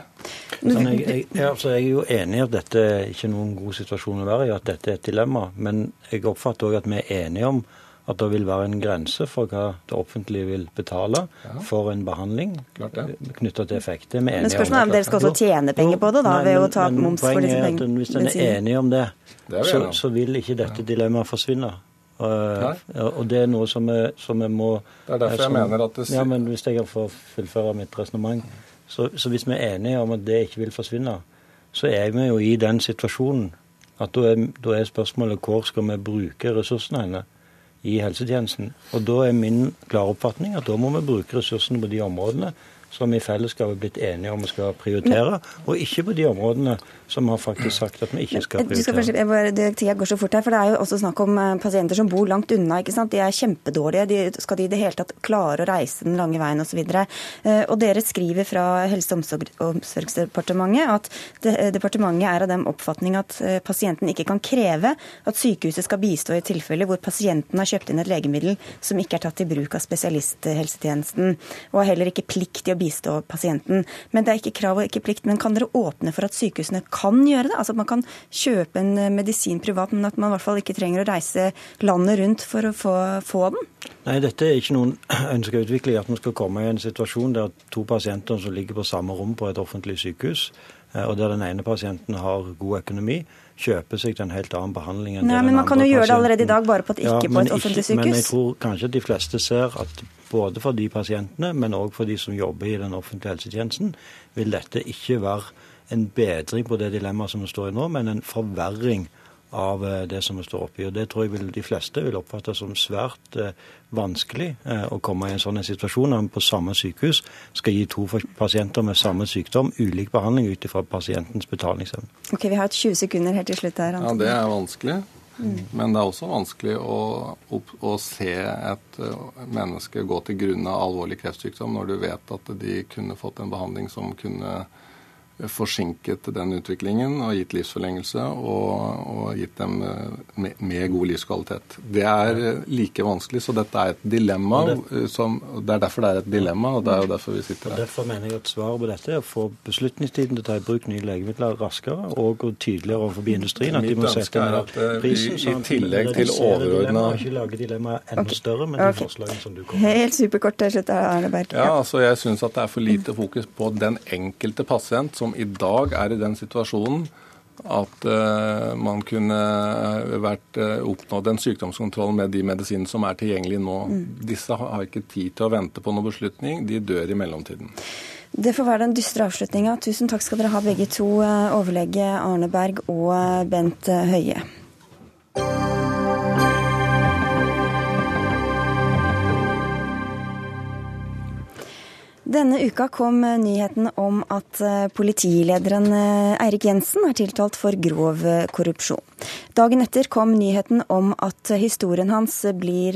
Sånn, jeg, jeg, altså, jeg, er jo enig i at dette er ikke noen god situasjon å være i, at dette er et dilemma. Men jeg oppfatter òg at vi er enige om at det vil være en grense for hva det offentlige vil betale ja. for en behandling knytta til effekt. Det er men spørsmålet er om dere skal også tjene penger på det, da, Nei, ved å ta moms for disse pengene? Hvis en er enig om det, det så, så, vil ikke dette dilemmaet forsvinne. Uh, og det er noe som vi, som vi må Det er derfor som, jeg mener at det Ja, men Hvis jeg kan få fullføre mitt resonnement. Så, så, hvis vi er enige om at det ikke vil forsvinne, så er vi jo i den situasjonen at da er, da er spørsmålet hvor skal vi bruke ressursene henne i helsetjenesten. Og da er min klare oppfatning at da må vi bruke ressursene på de områdene som i fellesskap er blitt enige om vi skal prioritere, og ikke på de områdene som har faktisk sagt at vi ikke skal prioritere. Skal først, tida går så fort her, for Det er jo også snakk om eh, pasienter som bor langt unna. ikke sant? De er kjempedårlige. De, skal de i det hele tatt klare å reise den lange veien osv.? Og, eh, og dere skriver fra Helse- og omsorgsdepartementet at departementet er av den oppfatning at eh, pasienten ikke kan kreve at sykehuset skal bistå i tilfeller hvor pasienten har kjøpt inn et legemiddel som ikke er tatt i bruk av spesialisthelsetjenesten, og har heller ikke plikt til å bistå pasienten. Men det er ikke krav og ikke plikt. Men kan dere åpne for at sykehusene kan gjøre det? Altså at man kan kjøpe en eh, medisin privat, men at man i hvert fall ikke trenger å reise landet rundt for å få, få den? Nei, dette er ikke noen ønska utvikling. At vi skal komme i en situasjon der to pasienter som ligger på samme rom på et offentlig sykehus, eh, og der den ene pasienten har god økonomi, kjøper seg til en helt annen behandling enn Nei, det men Man kan jo gjøre det allerede i dag, bare på at ikke ja, på et offentlig sykehus. Men jeg tror kanskje de fleste ser at både for de pasientene, men òg for de som jobber i den offentlige helsetjenesten, vil dette ikke være en bedring på det dilemmaet som vi står i nå, men en forverring av eh, det som vi står oppi. Og Det tror jeg vil, de fleste vil oppfatte som svært eh, vanskelig eh, å komme i en sånn situasjon når man på samme sykehus skal gi to pasienter med samme sykdom ulik behandling ut ifra pasientens betalingsevne. Ok, Vi har et 20 sekunder helt til slutt her. Ja, Det er vanskelig. Mm. Men det er også vanskelig å, å, å, se et menneske gå til grunne av alvorlig kreftsykdom når du vet at de kunne fått en behandling som kunne forsinket den utviklingen og gitt livsforlengelse og, og gitt dem eh, med, med, god livskvalitet. Det er eh, like vanskelig, så dette er et dilemma. Det, eh, som, det er derfor det er et dilemma, og det er jo derfor vi sitter her. Derfor mener jeg at svaret på dette er å få beslutningstiden til å ta i bruk nye legemidler raskere og tydeligere overfor industrien. At de må sette ned prisen. I, i tillegg til overordna Ikke lage dilemmaet enda større med de forslagene som du kommer med. Helt superkort til slutt, Arne Berg. Ja, altså jeg syns at det er for lite fokus på den enkelte pasient som i dag er i den situasjonen at uh, man kunne vært uh, oppnådd en sykdomskontroll med de medisinene som er tilgjengelige nå. Mm. Disse har ikke tid til å vente på noen beslutning, de dør i mellomtiden. Det får være den dystre avslutninga. Tusen takk skal dere ha begge to, eh, overlege Arne Berg og Bent Høie. Denne uka kom nyheten om at eh, politilederen eh, Eirik Jensen er tiltalt for grov eh, korrupsjon. Dagen etter kom nyheten om at historien hans blir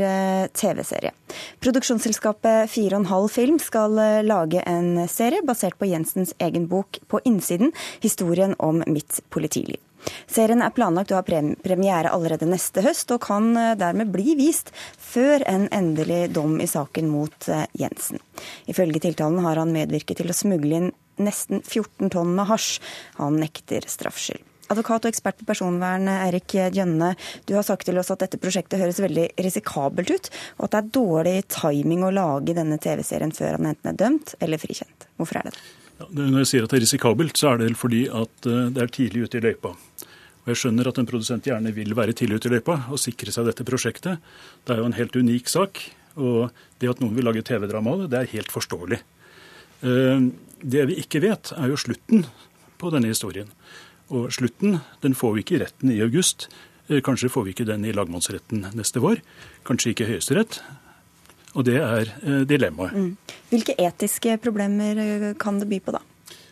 TV-serie. Produksjonsselskapet 4,5 Film skal lage en serie basert på Jensens egen bok På innsiden, historien om mitt politiliv. Serien er planlagt å ha premiere allerede neste høst, og kan eh, dermed bli vist før en endelig dom i saken mot eh, Jensen. Ifølge tiltalen har han medvirket til å smugle inn nesten 14 tonn med hasj. Han nekter straffskyld. Advokat og ekspert på personvern Erik Gjønne, du har sagt til oss at dette prosjektet høres veldig risikabelt ut, og at det er dårlig timing å lage denne TV-serien før han enten er dømt eller frikjent. Hvorfor er det det? Ja, når jeg sier at det er risikabelt, så er det fordi at eh, det er tidlig ute i løypa. Og Jeg skjønner at en produsent gjerne vil være tidlig ute i løypa og sikre seg dette prosjektet. Det er jo en helt unik sak. Og det at noen vil lage TV-drama av det, det er helt forståelig. Eh, det vi ikke vet, er jo slutten på denne historien. Og slutten den får vi ikke i retten i august. Eh, kanskje får vi ikke den i lagmannsretten neste vår. Kanskje ikke Høyesterett. Og det er eh, dilemmaet. Mm. Hvilke etiske problemer kan det by på, da?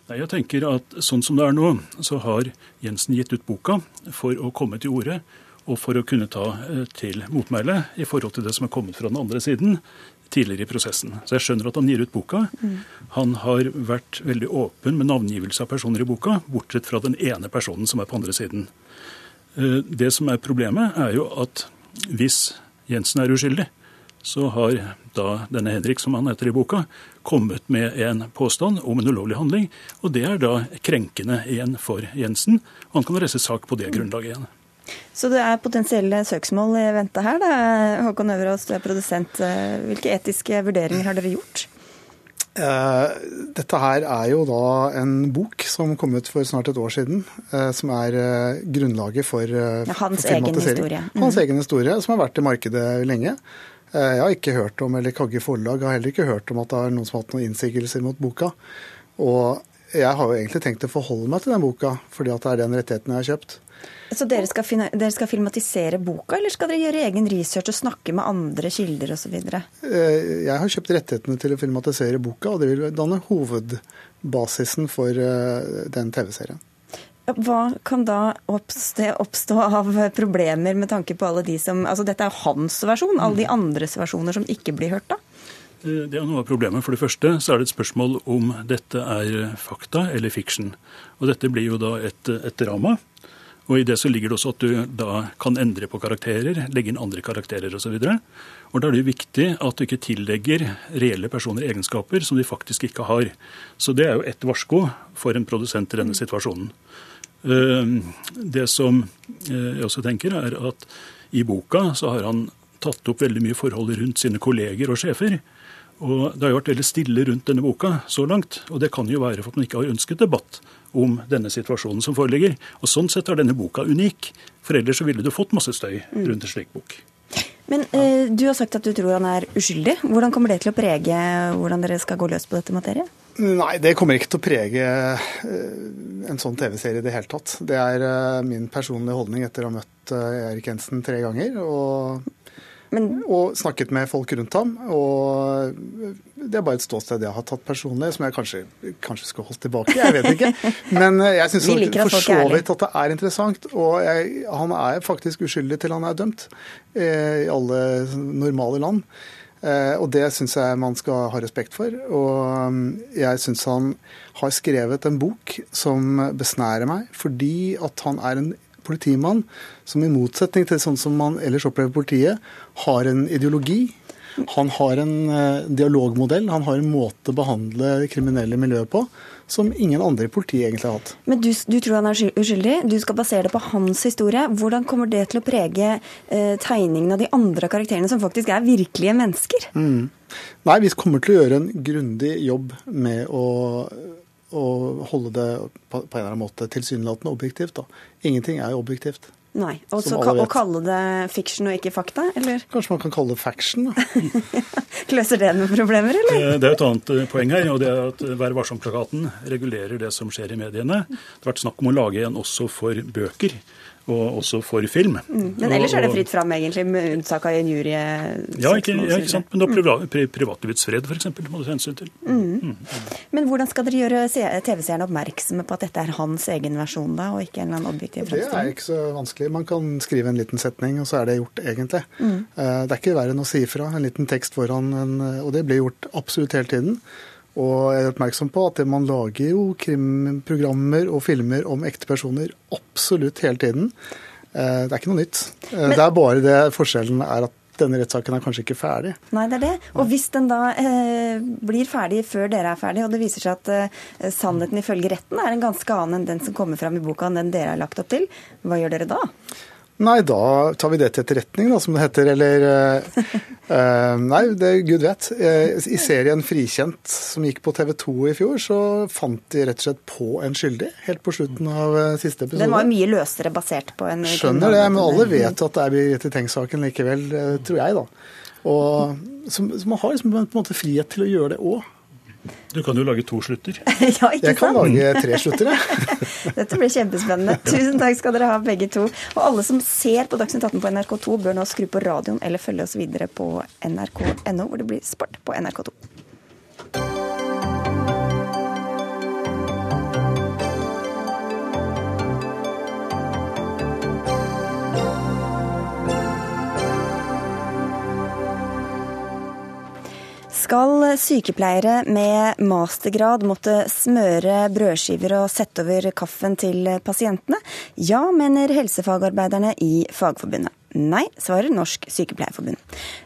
Nei, jeg tenker at Sånn som det er nå, så har Jensen gitt ut boka for å komme til orde og for å kunne ta eh, til motmæle i forhold til det som er kommet fra den andre siden tidligere i prosessen. Så jeg skjønner at han gir ut boka. Mm. Han har vært veldig åpen med navngivelse av personer i boka, bortsett fra den ene personen som er på andre siden. Det som er problemet, er jo at hvis Jensen er uskyldig, så har da denne Henrik, som han heter i boka, kommet med en påstand om en ulovlig handling. Og det er da krenkende igjen for Jensen. Og han kan reise sak på det grunnlaget igjen. Så det er potensielle søksmål i vente her. Da. Håkon Øverås, du er produsent. Hvilke etiske vurderinger har dere gjort? Uh, dette her er jo da en bok som kom ut for snart et år siden, uh, som er uh, grunnlaget for, Hans for egen historie. Mm. Hans egen historie, som har vært i markedet lenge. Jeg har ikke hørt om, eller Kagge forlag har heller ikke hørt om at det er noen som har hatt noen innsigelser mot boka. Og jeg har jo egentlig tenkt å forholde meg til den boka, fordi at det er den rettigheten jeg har kjøpt. Så dere skal, dere skal, filmatisere boka, eller skal dere gjøre egen research og snakke med andre kilder osv.? Eh, jeg har kjøpt rettighetene til å filmatisere boka, og det vil danne hovedbasisen for eh, den TV-serien. Hva kan da oppstå, av problemer med tanke på alle de som Altså dette er hans versjon, alle de andres versjoner som ikke blir hørt, da? Eh, det er noe av problemet. For det første så er det et spørsmål om dette er fakta eller fiksjon. Og dette blir jo da et, et drama. Og I det så ligger det også at du da kan endre på karakterer, legge inn andre karakterer osv. Da er det jo viktig at du ikke tillegger reelle personer egenskaper som de faktisk ikke har. Så det er jo et varsko for en produsent i denne situasjonen. Eh, det som eh, jeg også tenker, er at i boka så har han tatt opp veldig mye forhold rundt sine kolleger og sjefer. Og Det har jo vært veldig stille rundt denne boka så langt. Og det kan jo være for at man ikke har ønsket debatt om denne situasjonen som foreligger. Og Sånn sett er denne boka unik, for ellers så ville du fått masse støy mm. rundt en slik bok. Men eh, du har sagt at du tror han er uskyldig. Hvordan kommer det til å prege hvordan dere skal gå løs på dette materiet? Nei, det kommer ikke til å prege eh, en sånn TV-serie i det hele tatt. Det er eh, min personlige holdning etter å ha møtt eh, Erik Jensen tre ganger. Og men, og snakket med folk rundt ham. Og det er bare et ståsted jeg har tatt personlig, som jeg kanskje, kanskje skulle holdt tilbake. Jeg vet ikke. Men jeg syns for så vidt at det er interessant. Og jeg, han er faktisk uskyldig til han er dømt, i alle normale land. Eh, og det syns jeg man skal ha respekt for. Og mm, jeg syns han har skrevet en bok som besnærer meg, fordi at han er en politimann som i motsetning til sånn som man ellers opplever politiet, har en ideologi. Han har en uh, dialogmodell, han har en måte å behandle kriminelle miljøer på som ingen andre i politiet egentlig har hatt. Men du, du, tror han er uskyldig, du skal basere det på hans historie. Hvordan kommer det til å prege eh, tegningen av de andre karakterene, som faktisk er virkelige mennesker? Mm. Nei, vi kommer til å gjøre en grundig jobb med å å holde det på, på en eller annen måte tilsynelatende objektivt. Da. Ingenting er jo objektivt. Nei, Også Å kalle det fiction og ikke fakta, eller? Kanskje man kan kalle det faction. Løser det noen problemer, eller? Eh, det er et annet eh, poeng her, og det er at Vær varsom-plakaten regulerer det som skjer i mediene. Det har vært snakk om å lage en også for bøker og også for film. Mm. Men ellers er det fritt fram, egentlig, med unntak av injurie? Ja, ikke, ja, ikke sant. Men da privat, privatlivets fred, f.eks., må du ta hensyn til. Mm. Mm. Men hvordan skal dere gjøre TV-seerne oppmerksomme på at dette er hans egen versjon, da, og ikke en eller annen objektiv fremstilling? Det er ikke så vanskelig. Man kan skrive en liten setning, og så er det gjort, egentlig. Mm. Eh, det er ikke verre enn å si ifra. En liten tekst foran, en, og det blir gjort absolutt hele tiden. Og jeg er oppmerksom på at man lager jo krimprogrammer og filmer om ekte personer absolutt hele tiden. Eh, det er ikke noe nytt. Eh, Men, det er bare det forskjellen er at denne rettssaken er kanskje ikke ferdig. Nei, det er det. Og hvis den da eh, blir ferdig før dere er ferdig, og det viser seg at eh, sannheten ifølge retten er en ganske annen enn den som kommer fram i boka, enn den dere har lagt opp til, hva gjør dere da? Nei, da tar vi det til etterretning, da, som det heter. Eller uh, Nei, det gud vet. Uh, I serien 'Frikjent', som gikk på TV 2 i fjor, så fant de rett og slett på en skyldig helt på slutten av siste episode. Den var mye løsere basert på en Skjønner det, men alle vet at det er Birgitte Tengs-saken likevel, tror jeg, da. Og, så, så man har liksom på en måte frihet til å gjøre det òg. Du kan jo lage to slutter. ja, ikke sant? Jeg kan lage tre slutter, jeg. Dette blir kjempespennende. Tusen takk skal dere ha, begge to. Og alle som ser på Dagsnytt 18 på NRK2, bør nå skru på radioen eller følge oss videre på nrk.no, hvor det blir sport på NRK2. Skal sykepleiere med mastergrad måtte smøre brødskiver og sette over kaffen til pasientene? Ja, mener helsefagarbeiderne i Fagforbundet. Nei, svarer Norsk Sykepleierforbund.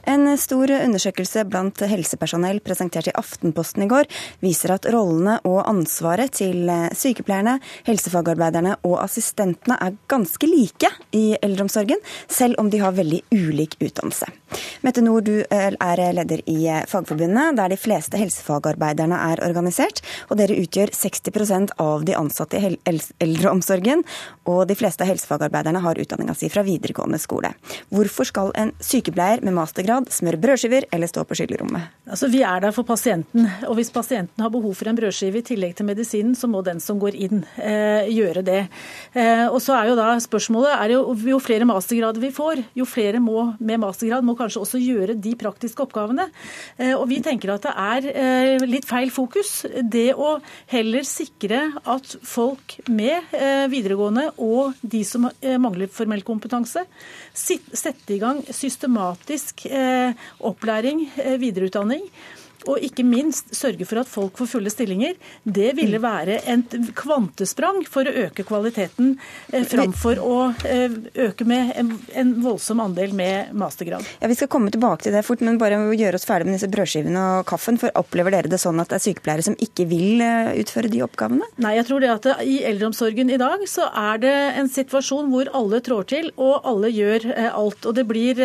En stor undersøkelse blant helsepersonell presentert i Aftenposten i går, viser at rollene og ansvaret til sykepleierne, helsefagarbeiderne og assistentene er ganske like i eldreomsorgen, selv om de har veldig ulik utdannelse. Mette Nord, du er leder i Fagforbundet, der de fleste helsefagarbeiderne er organisert. og Dere utgjør 60% av de ansatte i eldreomsorgen, og de fleste av helsefagarbeiderne har utdanninga si fra videregående skole. Hvorfor skal en sykepleier med mastergrad smøre brødskiver eller stå på skyllerommet? Altså, vi er der for pasienten, og hvis pasienten har behov for en brødskive i tillegg til medisinen, så må den som går inn, eh, gjøre det. Eh, og så er jo da spørsmålet er jo, jo flere mastergrader vi får, jo flere må, med mastergrad må kanskje også gjøre de praktiske oppgavene. Eh, og vi tenker at det er eh, litt feil fokus. Det å heller sikre at folk med eh, videregående og de som eh, mangler formell kompetanse, sette i gang systematisk eh, opplæring, videreutdanning og ikke minst sørge for at folk får fulle stillinger, det ville være et kvantesprang for å øke kvaliteten eh, framfor å eh, øke med en, voldsom andel med mastergrad. Ja, Vi skal komme tilbake til det fort, men bare gjøre oss ferdig med disse brødskivene og kaffen. for Opplever dere det sånn at det er sykepleiere som ikke vil eh, utføre de oppgavene? Nei, jeg tror det at i eldreomsorgen i dag så er det en situasjon hvor alle trår til og alle gjør alt. Og det blir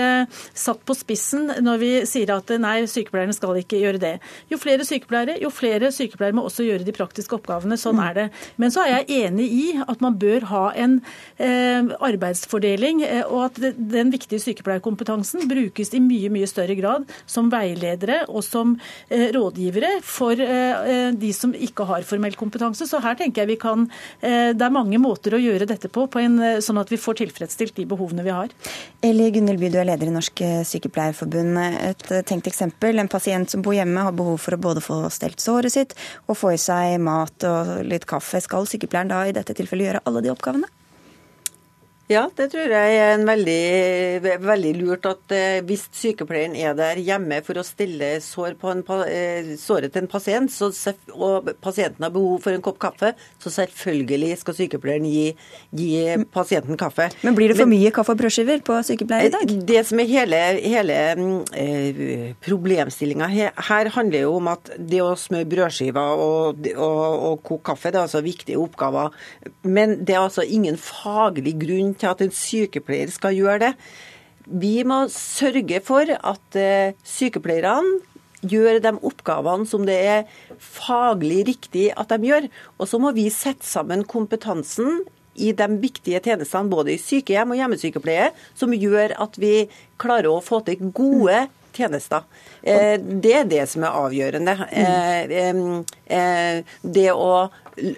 satt på spissen når vi sier at nei, sykepleierne skal ikke gjøre det. Jo flere sykepleiere, jo flere sykepleiere må også gjøre de praktiske oppgavene. Sånn er det. Men så er jeg enig i at man bør ha en eh, arbeidsfordeling, eh, og at den viktige sykepleierkompetansen brukes i mye, mye større grad som veiledere og som eh, rådgivere for eh, eh, de som ikke har formell kompetanse. Så her tenker jeg vi kan eh, Det er mange måter å gjøre dette på, på en, sånn at vi får tilfredsstilt de behovene vi har. Eli Gunnelby, By, du er leder i Norsk Sykepleierforbund. Et tenkt eksempel. En pasient som bor hjemme, har behov for å både få stelt såret sitt og få i seg mat og litt kaffe. Skal sykepleieren da i dette tilfellet gjøre alle de oppgavene? Ja, det tror jeg er en veldig, veldig lurt. at eh, Hvis sykepleieren er der hjemme for å stille sår på en, eh, såret til en pasient, så, og pasienten har behov for en kopp kaffe, så selvfølgelig skal sykepleieren gi, gi pasienten kaffe. Men blir det for Men, mye kaffe og brødskiver på sykepleier i dag? Eh, det som er hele, hele eh, problemstillinga her, her, handler jo om at det å smøre brødskiver og, og, og koke kaffe, det er altså viktige oppgaver. Men det er altså ingen faglig grunn til at en sykepleier skal gjøre det. Vi må sørge for at eh, sykepleierne gjør de oppgavene som det er faglig riktig at de gjør. Og så må vi sette sammen kompetansen i de viktige tjenestene både i sykehjem og hjemmesykepleie, som gjør at vi klarer å få til gode tjenester. Eh, det er det som er avgjørende. Mm. Eh, det å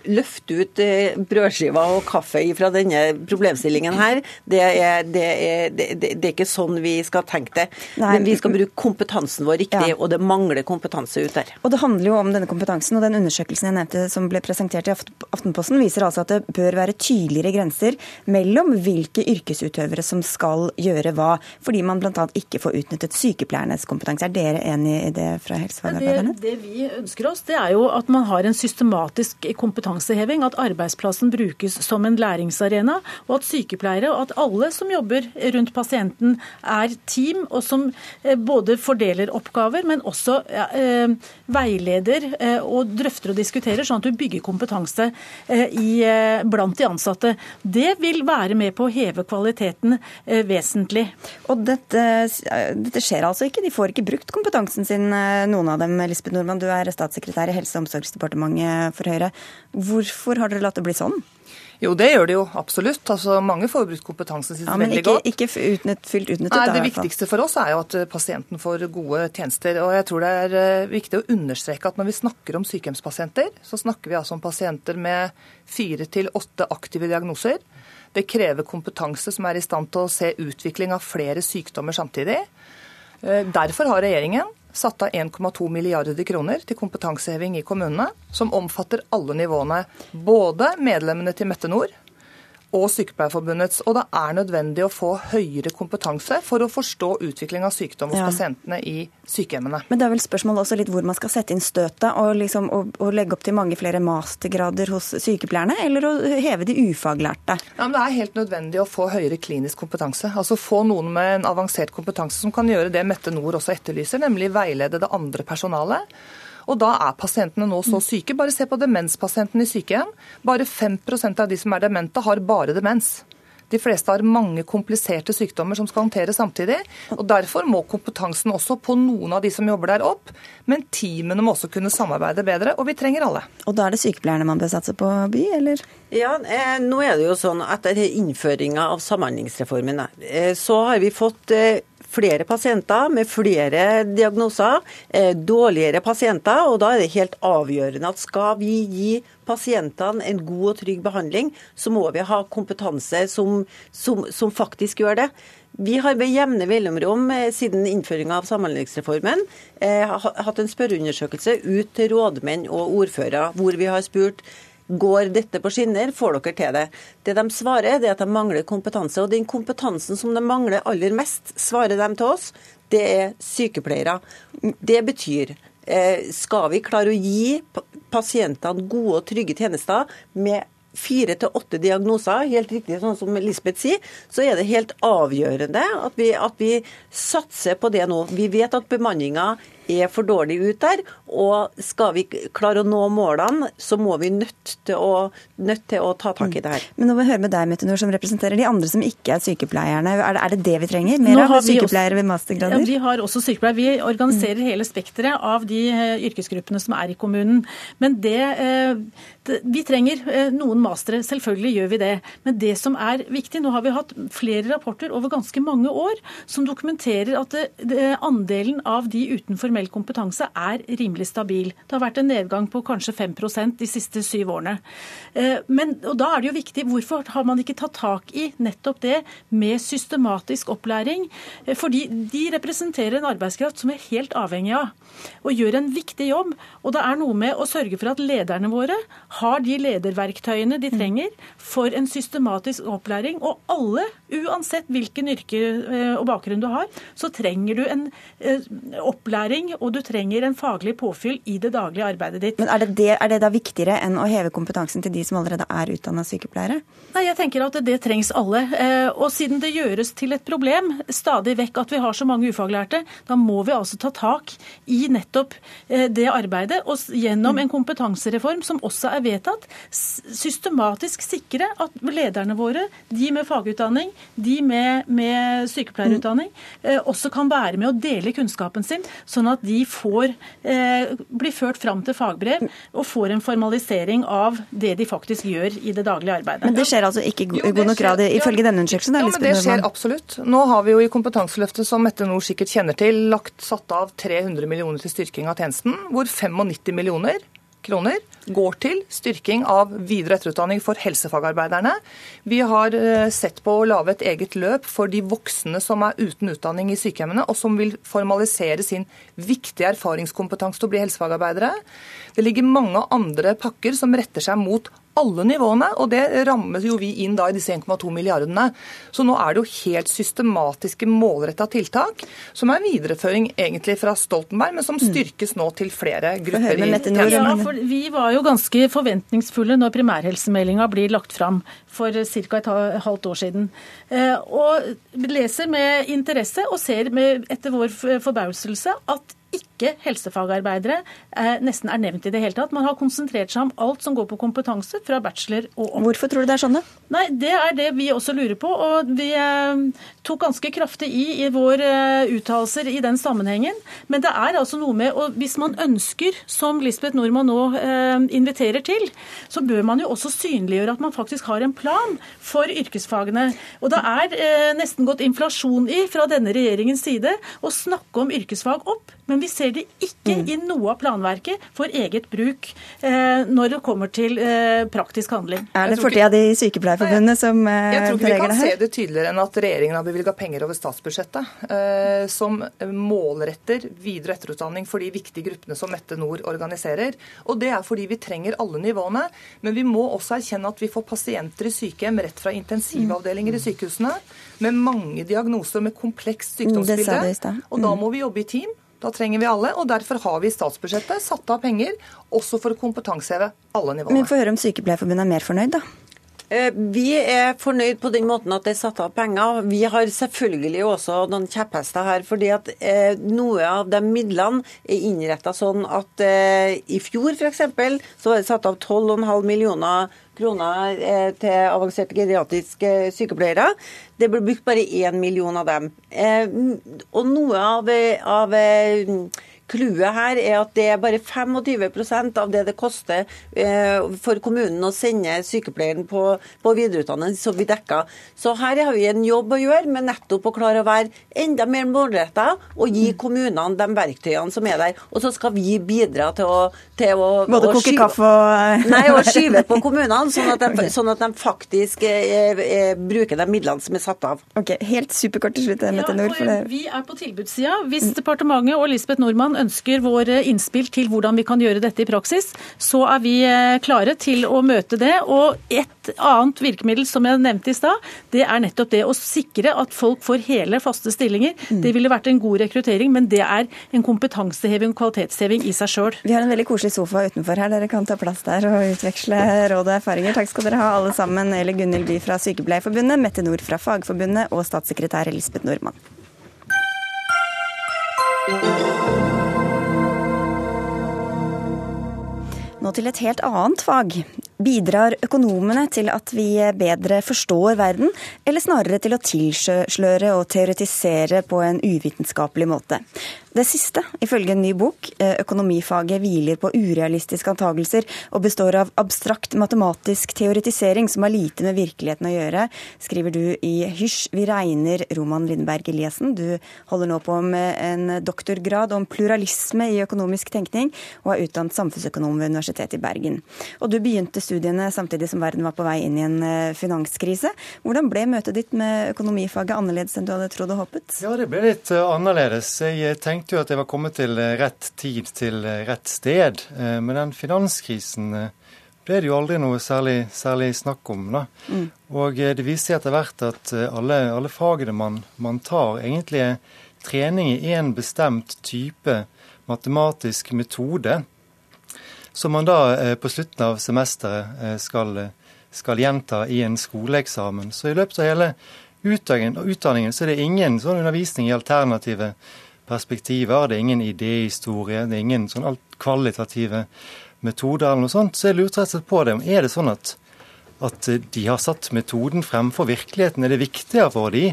løfte ut brødskiva og kaffe fra denne problemstillingen her, det er, det, er, det, det er, ikke sånn vi skal tenke det. Men vi skal bruke kompetansen vår riktig, ja. og det mangler kompetanse ut der. Og Det handler jo om denne kompetansen, og den undersøkelsen jeg nevnte som ble presentert i Aftenposten, viser altså at det bør være tydeligere grenser mellom hvilke yrkesutøvere som skal gjøre hva, fordi man bl.a. ikke får utnyttet sykepleiernes kompetanse. Er dere enig i det fra helsefagarbeiderne? Det, det vi ønsker oss, det er jo at man har en systematisk kompetanseheving, at arbeidsplassen brukes som en læringsarena, og at sykepleiere og at alle som jobber rundt pasienten er team, og som eh, både fordeler oppgaver, men også eh, veileder eh, og drøfter og diskuterer, sånn at du bygger kompetanse eh, i, blant de ansatte. Det vil være med på å heve kvaliteten vesentlig. Og dette, dette, skjer altså ikke? De får ikke brukt kompetansen sin, noen av dem. Lisbeth Nordmann, du er statssekretær i Helse- og omsorgsdepartementet for Høyre. Hvorfor har dere latt det bli sånn? Jo, det gjør det jo absolutt. Altså, mange får brukt kompetansen sin ja, veldig ikke, godt. ikke utnytt, fylt utnyttet? Nei, Det viktigste for oss er jo at eh, pasienten får gode tjenester. og jeg tror Det er eh, viktig å understreke at når vi snakker om sykehjemspasienter, så snakker vi altså om pasienter med fire til åtte aktive diagnoser. Det krever kompetanse som er i stand til å se utvikling av flere sykdommer samtidig. Eh, derfor har regjeringen satt av 1,2 milliarder kroner til kompetanseheving i kommunene, som omfatter alle nivåene. Både medlemmene til Mette Nord og Sykepleierforbundets. Og det er nødvendig å få høyere kompetanse for å forstå utvikling av sykdom hos ja. pasientene i sykehjemmene. Men det er vel spørsmålet også litt hvor man skal sette inn støtet, og, liksom, og, og legge opp til mange flere mastergrader hos sykepleierne, eller å heve de ufaglærte? Ja, men Det er helt nødvendig å få høyere klinisk kompetanse. Altså få noen med en avansert kompetanse som kan gjøre det Mette Nord også etterlyser, nemlig veilede det andre personalet. Og da er pasientene nå så syke. Bare se på demenspasientene i sykehjem. Bare 5% av de som er demente, har bare demens. De fleste har mange kompliserte sykdommer som skal håndteres samtidig. og Derfor må kompetansen også på noen av de som jobber der opp. Men teamene må også kunne samarbeide bedre, og vi trenger alle. Og da er det sykepleierne man bør satse på, By, eller? Ja, eh, nå er det jo sånn at Etter innføringa av Samhandlingsreformen eh, så har vi fått eh, flere pasienter med flere diagnoser, eh, dårligere pasienter. og Da er det helt avgjørende at skal vi gi pasientene en god og trygg behandling, så må vi ha kompetanse som, som, som faktisk gjør det. Vi har ved jevne mellomrom eh, siden innføringa av Samhandlingsreformen eh, hatt en spørreundersøkelse ut til rådmenn og ordførere, hvor vi har spurt Går dette på skinner, får dere til det. Det de svarer, det er at de mangler kompetanse. Og den kompetansen som de mangler aller mest, svarer de til oss, det er sykepleiere. Det betyr eh, skal vi klare å gi pasientene gode og trygge tjenester med fire til åtte diagnoser, helt riktig sånn som Lisbeth sier, så er det helt avgjørende at vi, at vi satser på det nå. Vi vet at bemanninga er for dårlig ut der. Og skal vi klare å nå målene, så må vi nødt til å, nødt til å ta tak i det her. Men nå må vi høre med deg, Mette Nord, som representerer de andre som ikke er sykepleierne. Er det, er det det vi trenger? Mer av sykepleiere ved mastergrader? Ja, vi har også sykepleiere. Vi organiserer mm. hele spekteret av de uh, yrkesgruppene som er i kommunen. Men det, uh, Vi trenger uh, noen mastere, selvfølgelig gjør vi det. Men det som er viktig, nå har vi hatt flere rapporter over ganske mange år som dokumenterer at andelen av de utenfor formell kompetanse er rimelig stabil. Det har vært en nedgang på kanskje 5% de siste syv årene. Eh, men, og da er det jo viktig, Hvorfor har man ikke tatt tak i nettopp det med systematisk opplæring? Eh, fordi de representerer en arbeidskraft som er helt avhengig av og gjør en viktig jobb. Og det er noe med å sørge for at lederne våre har de lederverktøyene de trenger for en systematisk opplæring. Og alle, uansett hvilken yrke eh, og bakgrunn du har, så trenger du en opplæring utdanning, og du trenger en faglig påfyll i det daglige arbeidet ditt. Men er det, det, er det da viktigere enn å heve kompetansen til de som allerede er utdanna sykepleiere? Nei, jeg tenker at det trengs alle. Eh, og siden det gjøres til et problem stadig vekk at vi har så mange ufaglærte, da må vi altså ta tak i nettopp eh, det arbeidet. Og gjennom en kompetansereform som også er vedtatt, systematisk sikre at lederne våre, de med fagutdanning, de med, med sykepleierutdanning, eh, også kan være med å dele kunnskapen sin, sånn at at de får, eh, blir ført fram til fagbrev og får en formalisering av det de faktisk gjør i det daglige arbeidet. Men det skjer altså ikke i god nok grad ifølge denne undersøkelsen? Ja, men det skjer absolutt. Nå har vi jo i Kompetanseløftet, som Mette Nord sikkert kjenner til, lagt satt av 300 millioner til styrking av tjenesten, hvor 95 millioner kroner går til styrking av videre- og etterutdanning for helsefagarbeiderne. Vi har eh, sett på å lage et eget løp for de voksne som er uten utdanning i sykehjemmene, og som vil formalisere sin viktige erfaringskompetanse til å bli helsefagarbeidere. Det ligger mange andre pakker som retter seg mot alle nivåene, og det rammes jo vi inn da i disse 1,2 milliardene. Så nå er det jo helt systematiske, målretta tiltak, som er videreføring egentlig fra Stoltenberg, men som mm. styrkes nå til flere grupper. Ja, for vi var jo ganske forventningsfulle når primærhelsemeldinga blir lagt fram for ca. et halvt år siden. Eh, og leser med interesse og ser med, etter vår forbauselse at ikke helsefagarbeidere eh, nesten er nevnt i det hele tatt. Man har konsentrert seg om alt som går på kompetanse, fra bachelor og opp. Hvorfor tror du det er sånn, da? Nei, Det er det vi også lurer på. og Vi eh, tok ganske kraftig i i våre eh, uttalelser i den sammenhengen. Men det er altså noe med og Hvis man ønsker, som Lisbeth Nordmann nå eh, inviterer til, så bør man jo også synliggjøre at man faktisk har en plan for yrkesfagene. Og det er nesten gått inflasjon i fra denne regjeringens side å snakke om yrkesfag opp. Men vi ser ligger det ikke mm. i noe av planverket for eget bruk eh, når det kommer til eh, praktisk handling. Er det fortida de i Sykepleierforbundet som preger det her? Jeg tror ikke vi kan se det tydeligere enn at regjeringen har bevilga penger over statsbudsjettet eh, som målretter videre- og etterutdanning for de viktige gruppene som Mette Nord organiserer. Og det er fordi vi trenger alle nivåene. Men vi må også erkjenne at vi får pasienter i sykehjem rett fra intensivavdelinger i sykehusene med mange diagnoser med komplekst mm, sykdomsbilde. Og da mm. må vi jobbe i team. Da trenger vi alle, og Derfor har vi i statsbudsjettet satt av penger også for å kompetanseheve alle nivåene. Men Få høre om Sykepleierforbundet er mer fornøyd, da? Eh, vi er fornøyd på den måten at det er satt av penger. Vi har selvfølgelig også noen kjepphester her. fordi at eh, Noe av de midlene er innretta sånn at eh, i fjor f.eks. så var det satt av 12,5 millioner kroner eh, til avanserte geriatriske sykepleiere. Det ble brukt bare én million av dem. Eh, og noe av, av Clouet her er at det er bare 25% av det det koster eh, for kommunen å sende sykepleieren på, på videreutdanning som vi dekker. Så her har vi en jobb å gjøre med nettopp å klare å være enda mer målretta og gi mm. kommunene de verktøyene som er der. Og så skal vi bidra til å, til å Både koke skyve, kaffe og Nei, og skyve på kommunene, sånn at de, okay. sånn at de faktisk eh, eh, bruker de midlene som er satt av. Ok, Helt superkort til slutt, Mette Nord. Ja, vi er på tilbudssida. Hvis departementet og Lisbeth Nordmann ønsker våre innspill til hvordan vi kan gjøre dette i praksis, så er vi eh, klare til å møte det. Og et annet virkemiddel som jeg nevnte i stad, det er nettopp det å sikre at folk får hele, faste stillinger. Mm. Det ville vært en god rekruttering, men det er en kompetanseheving og kvalitetsheving i seg sjøl. Vi har en veldig koselig sofa utenfor her, dere kan ta plass der og utveksle råd og erfaringer. Takk skal dere ha alle sammen. Eller Gunhild By fra Sykepleierforbundet, Mette Nord fra Fagforbundet og statssekretær Elisabeth Nordmann. Nå til et helt annet fag. Bidrar økonomene til at vi bedre forstår verden, eller snarere til å tilsløre og teoretisere på en uvitenskapelig måte? Det siste, ifølge en ny bok. Eh, økonomifaget hviler på urealistiske antagelser og består av abstrakt matematisk teoretisering som har lite med virkeligheten å gjøre, skriver du i Hysj, vi regner, Roman Lindberg Eliassen. Du holder nå på med en doktorgrad om pluralisme i økonomisk tenkning, og er utdannet samfunnsøkonom ved Universitetet i Bergen. Og du begynte studiene samtidig som verden var på vei inn i en eh, finanskrise. Hvordan ble møtet ditt med økonomifaget annerledes enn du hadde trodd og håpet? Ja, det ble litt eh, annerledes. Jeg tenkte jo at jeg var kommet til eh, rett tid til rett sted. Men den finanskrisen ble det jo aldri noe særlig, særlig snakk om. da. Mm. Og det viste seg etter hvert at alle, alle fagene man, man, tar, egentlig er trening i en bestemt type matematisk metode, som man da på slutten av semesteret skal, skal gjenta i en skoleeksamen. Så i løpet av hele utdanningen så er det ingen sånn undervisning i alternative perspektiver, det er ingen idéhistorie, det er ingen sånn kvalitative metoder eller noe sånt. Så jeg lurte rett og slett på det. Er det sånn at, at de har satt metoden fremfor virkeligheten? Er det viktigere for de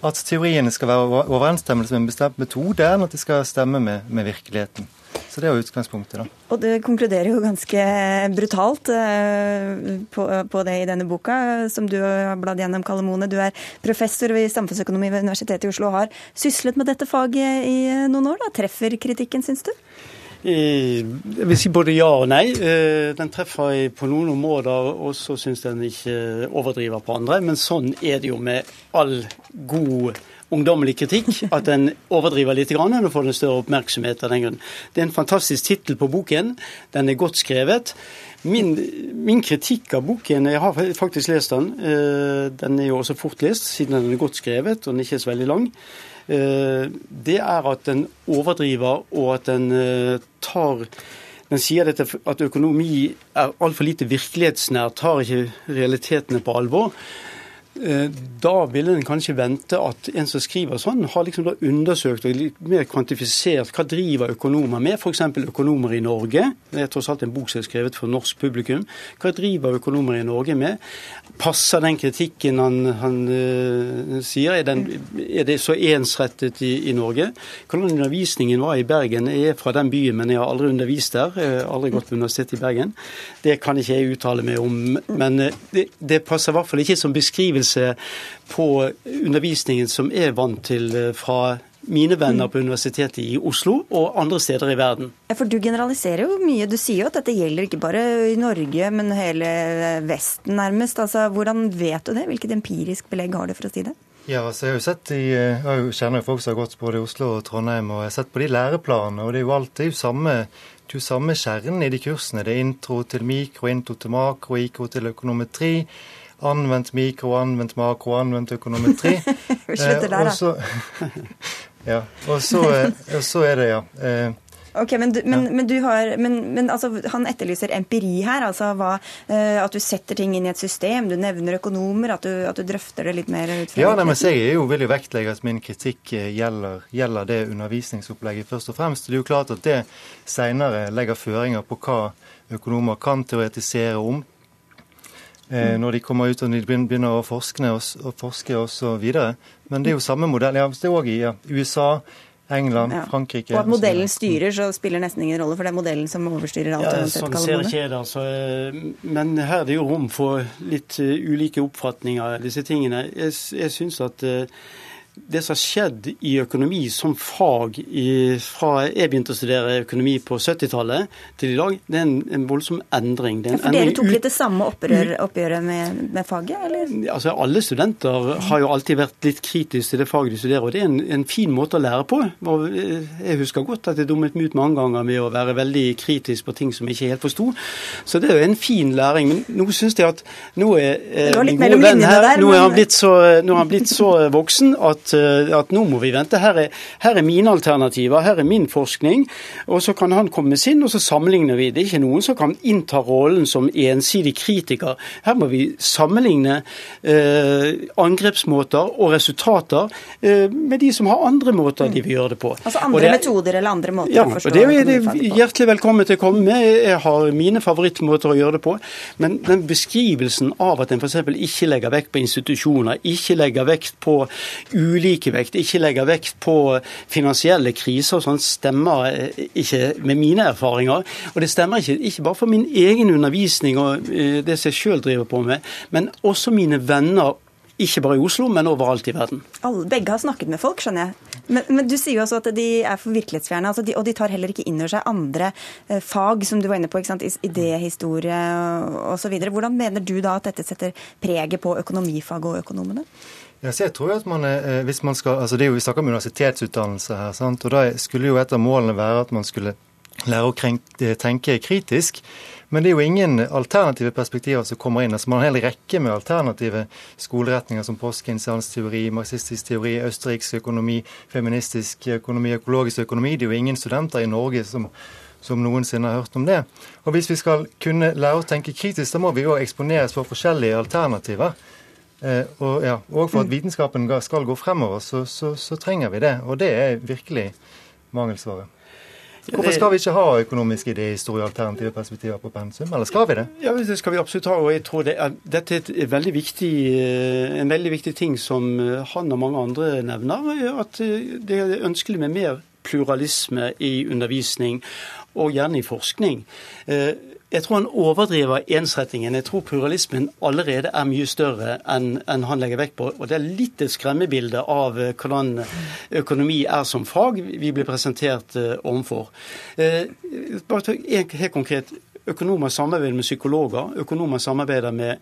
at teoriene skal være overensstemmelse med en bestemt metode, enn at de skal stemme med, med virkeligheten? Så det er jo utgangspunktet, da. Og det konkluderer jo ganske brutalt eh, på, på, det i denne boka, som du har bladd gjennom, Kalle. Du er professor i samfunnsøkonomi ved Universitetet i Oslo og har syslet med dette faget i noen år. da. Treffer kritikken, syns du? Jeg vil si både ja og nei. Eh, den treffer på noen områder, og så syns den ikke overdriver på andre. Men sånn er det jo med all god ungdommelig kritikk at den overdriver litt, og får den større oppmerksomhet av den grunn. Det er en fantastisk tittel på boken. Den er godt skrevet. Min, min, kritikk av boken Jeg har faktisk lest den. Eh, den er jo også fort lest, siden den er godt skrevet og den er ikke så veldig lang. Eh, det er at den overdriver, og at den eh, tar den sier dette at økonomi er altfor lite virkelighetsnær, tar ikke realitetene på alvor. Eh, da ville en kanskje vente at en som skriver sånn, har liksom da undersøkt og litt mer kvantifisert hva driver økonomer med, f.eks. økonomer i Norge. Det er tross alt en bok som er skrevet for norsk publikum. Hva driver økonomer i Norge med? Passer den kritikken han, han uh, sier? Er, den, er, det så ensrettet i, i, Norge? Hvordan undervisningen var i Bergen? Jeg er fra den byen, men jeg har aldri undervist der. Jeg har aldri gått på Universitetet i Bergen. Det kan ikke jeg uttale meg om. Men uh, det, det passer i hvert fall ikke som beskrivelse på undervisningen som er vant til eh, fra mine venner på Universitetet i Oslo og andre steder i verden. For du generaliserer jo mye. Du sier jo at dette gjelder ikke bare i Norge, men hele Vesten nærmest. Altså, hvordan vet du det? Hvilket empirisk belegg har du for å si det? Ja, altså jeg har jo sett i, jeg kjenner jo folk som har gått både i Oslo og Trondheim, og jeg har sett på de læreplanene. og Det er jo alt, det er jo samme, det samme kjernen i de kursene. Det er intro til mikro, intro til makro, IKO til økonometri. Anvendt mikro, anvendt makro, anvendt økonometri. Slutt der, da. ja, og så, og så er det, ja. Eh, Ok, Men, du, men, ja. men, du har, men altså, han etterlyser empiri her. altså hva, uh, At du setter ting inn i et system. Du nevner økonomer. At du, at du drøfter det litt mer ut fra Ja, nei, men Jeg er jo jo vektlegge at min kritikk eh, gjelder, gjelder, det undervisningsopplegget først og fremst. Det er jo klart at det senere legger føringer på hva økonomer kan teoretisere om. Eh, når de kommer ut og de begynner å forske og, forske og så videre. Men det er jo samme modell. Ja, det er òg i ja, USA. England, ja. Frankrike Og at modellen styrer, så spiller nesten ingen rolle, for det er modellen som overstyrer alt. Ja, sånn ser ikke jeg det. Altså. Men her er det jo rom for litt uh, ulike oppfatninger av disse tingene. Jeg, jeg synes at uh, det som har skjedd i økonomi som fag i, fra jeg begynte å studere økonomi på 70-tallet til i dag, det er en, en voldsom endring. En ja, for dere tok litt det samme opprør, oppgjøret med, med, faget, eller? Altså, Alle studenter har jo alltid vært litt kritiske til det faget de studerer, og det er en, en fin måte å lære på. Jeg husker godt at jeg dummet meg ut mange ganger med å være veldig kritisk på ting som jeg ikke helt forsto. Så det er jo en fin læring. Men nå syns jeg at nå er min gode venn her, nå er han blitt så, nå er han blitt så voksen at Eh, at, nå må vi vente. Her er, her er, mine alternativer, her er min forskning. Og så kan han komme med sin, og så sammenligner vi. Det er ikke noen som kan innta rollen som ensidig kritiker. Her må vi sammenligne eh, angrepsmåter og resultater eh, med de som har andre måter de vil gjøre det på. Altså andre det, metoder eller andre måter ja, å forstå det er det hjertelig velkommen til å komme med. Jeg har mine favorittmåter å gjøre det på. Men den beskrivelsen av at en f.eks. ikke legger vekt på institusjoner, ikke legger vekt på ulike vekt, ikke legger vekt på finansielle kriser og sånn, stemmer eh, ikke med mine erfaringer. Og det stemmer ikke, ikke bare for min egen undervisning og eh, det som jeg sjøl driver på med, men også mine venner ikke bare i Oslo, men overalt i verden. Alle, begge har snakket med folk, skjønner jeg. Men, men du sier jo også at de er for virkelighetsfjerne. Altså og de tar heller ikke inn over seg andre eh, fag, som du var inne på. ikke sant? Idéhistorie osv. Hvordan mener du da at dette setter preget på økonomifaget og økonomene? Ja, så jeg tror at man, eh, hvis man skal, altså det er jo, Vi snakker om universitetsutdannelse her. sant? og Da skulle jo et av målene være at man skulle lære å eh, tenke kritisk. Men det er jo ingen alternative perspektiver som kommer inn. Altså Man har en hel rekke med alternative skoleretninger som påskeiniansteori, marxistisk teori, østerriksk økonomi, feministisk økonomi, økologisk økonomi. Det er jo ingen studenter i Norge som, som noensinne har hørt om det. Og Hvis vi skal kunne lære å tenke kritisk, da må vi jo eksponeres for forskjellige alternativer. Eh, og, ja, og, for at vitenskapen skal gå fremover, så, så, så, trenger vi det. Og det er virkelig mangelsvaret. Hvorfor skal vi ikke ha økonomisk idéhistorie alternative perspektiver på pensum, eller skal vi det? Ja, Det skal vi absolutt ha. og jeg tror det er, Dette er veldig viktig, eh, en veldig viktig ting som eh, han og mange andre nevner. At det er ønskelig med mer pluralisme i undervisning, og gjerne i forskning. Jeg tror han overdriver ensrettingen. Jeg tror pluralismen allerede er mye større enn, en han legger vekt på. Og Det er litt et skremmebilde av eh, hvordan økonomi er som fag vi blir presentert uh, overfor. Uh, bare helt konkret. Økonomer samarbeider med psykologer. Økonomer samarbeider med,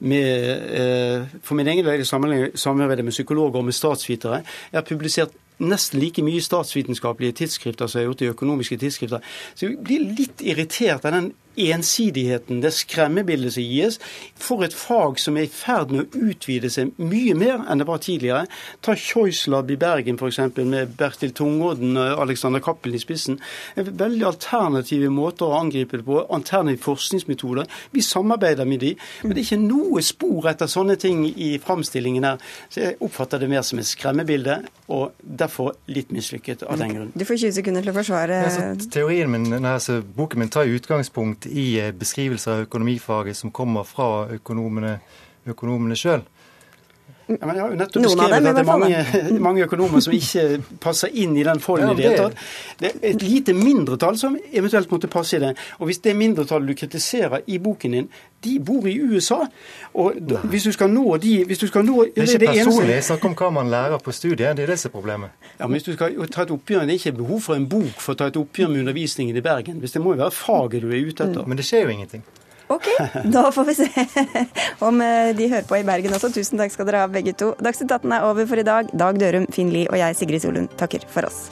med uh, For min egen del samarbeider med psykologer og med statsvitere. Jeg har publisert nesten like mye statsvitenskapelige tidsskrifter som jeg har gjort i økonomiske tidsskrifter. Så jeg blir litt irritert av den ensidigheten, det skremmebildet som gis, for et fag som er i ferd med å utvide seg mye mer enn det var tidligere. Ta Choice Lab i Bergen f.eks. med Bertil Tungodden og Alexander Cappelen i spissen. En veldig alternative måter å angripe det på. Alternative forskningsmetoder. Vi samarbeider med de, men det er ikke noe spor etter sånne ting i framstillingen her. Så jeg oppfatter det mer som et skremmebilde, og derfor litt mislykket av den grunn. Du får 20 sekunder til å forsvare ja, Teorien min, altså, Boken min tar utgangspunkt i eh, beskrivelser av økonomifaget som kommer fra økonomene, økonomene. Ja, men jeg har jo nettopp beskrevet at det er mange, mange, økonomer som ikke passer inn i den folden ja, i det hele tatt. Det er et lite mindretall som eventuelt måtte passe i det. Og hvis det mindretallet du kritiserer i boken din, de bor i USA. Og hvis du skal nå de hvis du skal nå, Det er ikke det personlig snakk om hva man lærer på studiet, det er det som er problemet. Ja, men hvis du skal ta et oppgjør, Det er ikke behov for en bok for å ta et oppgjør med undervisningen i Bergen. Hvis Det må jo være faget du er ute etter. Mm. Men det skjer jo ingenting. Ok, da får vi se om eh, de hører på i Bergen også. Tusen takk skal dere ha, begge to. Dagsnytt 18 er over for i dag. Dag Dørum, Finn Lie og jeg, Sigrid Solund, takker for oss.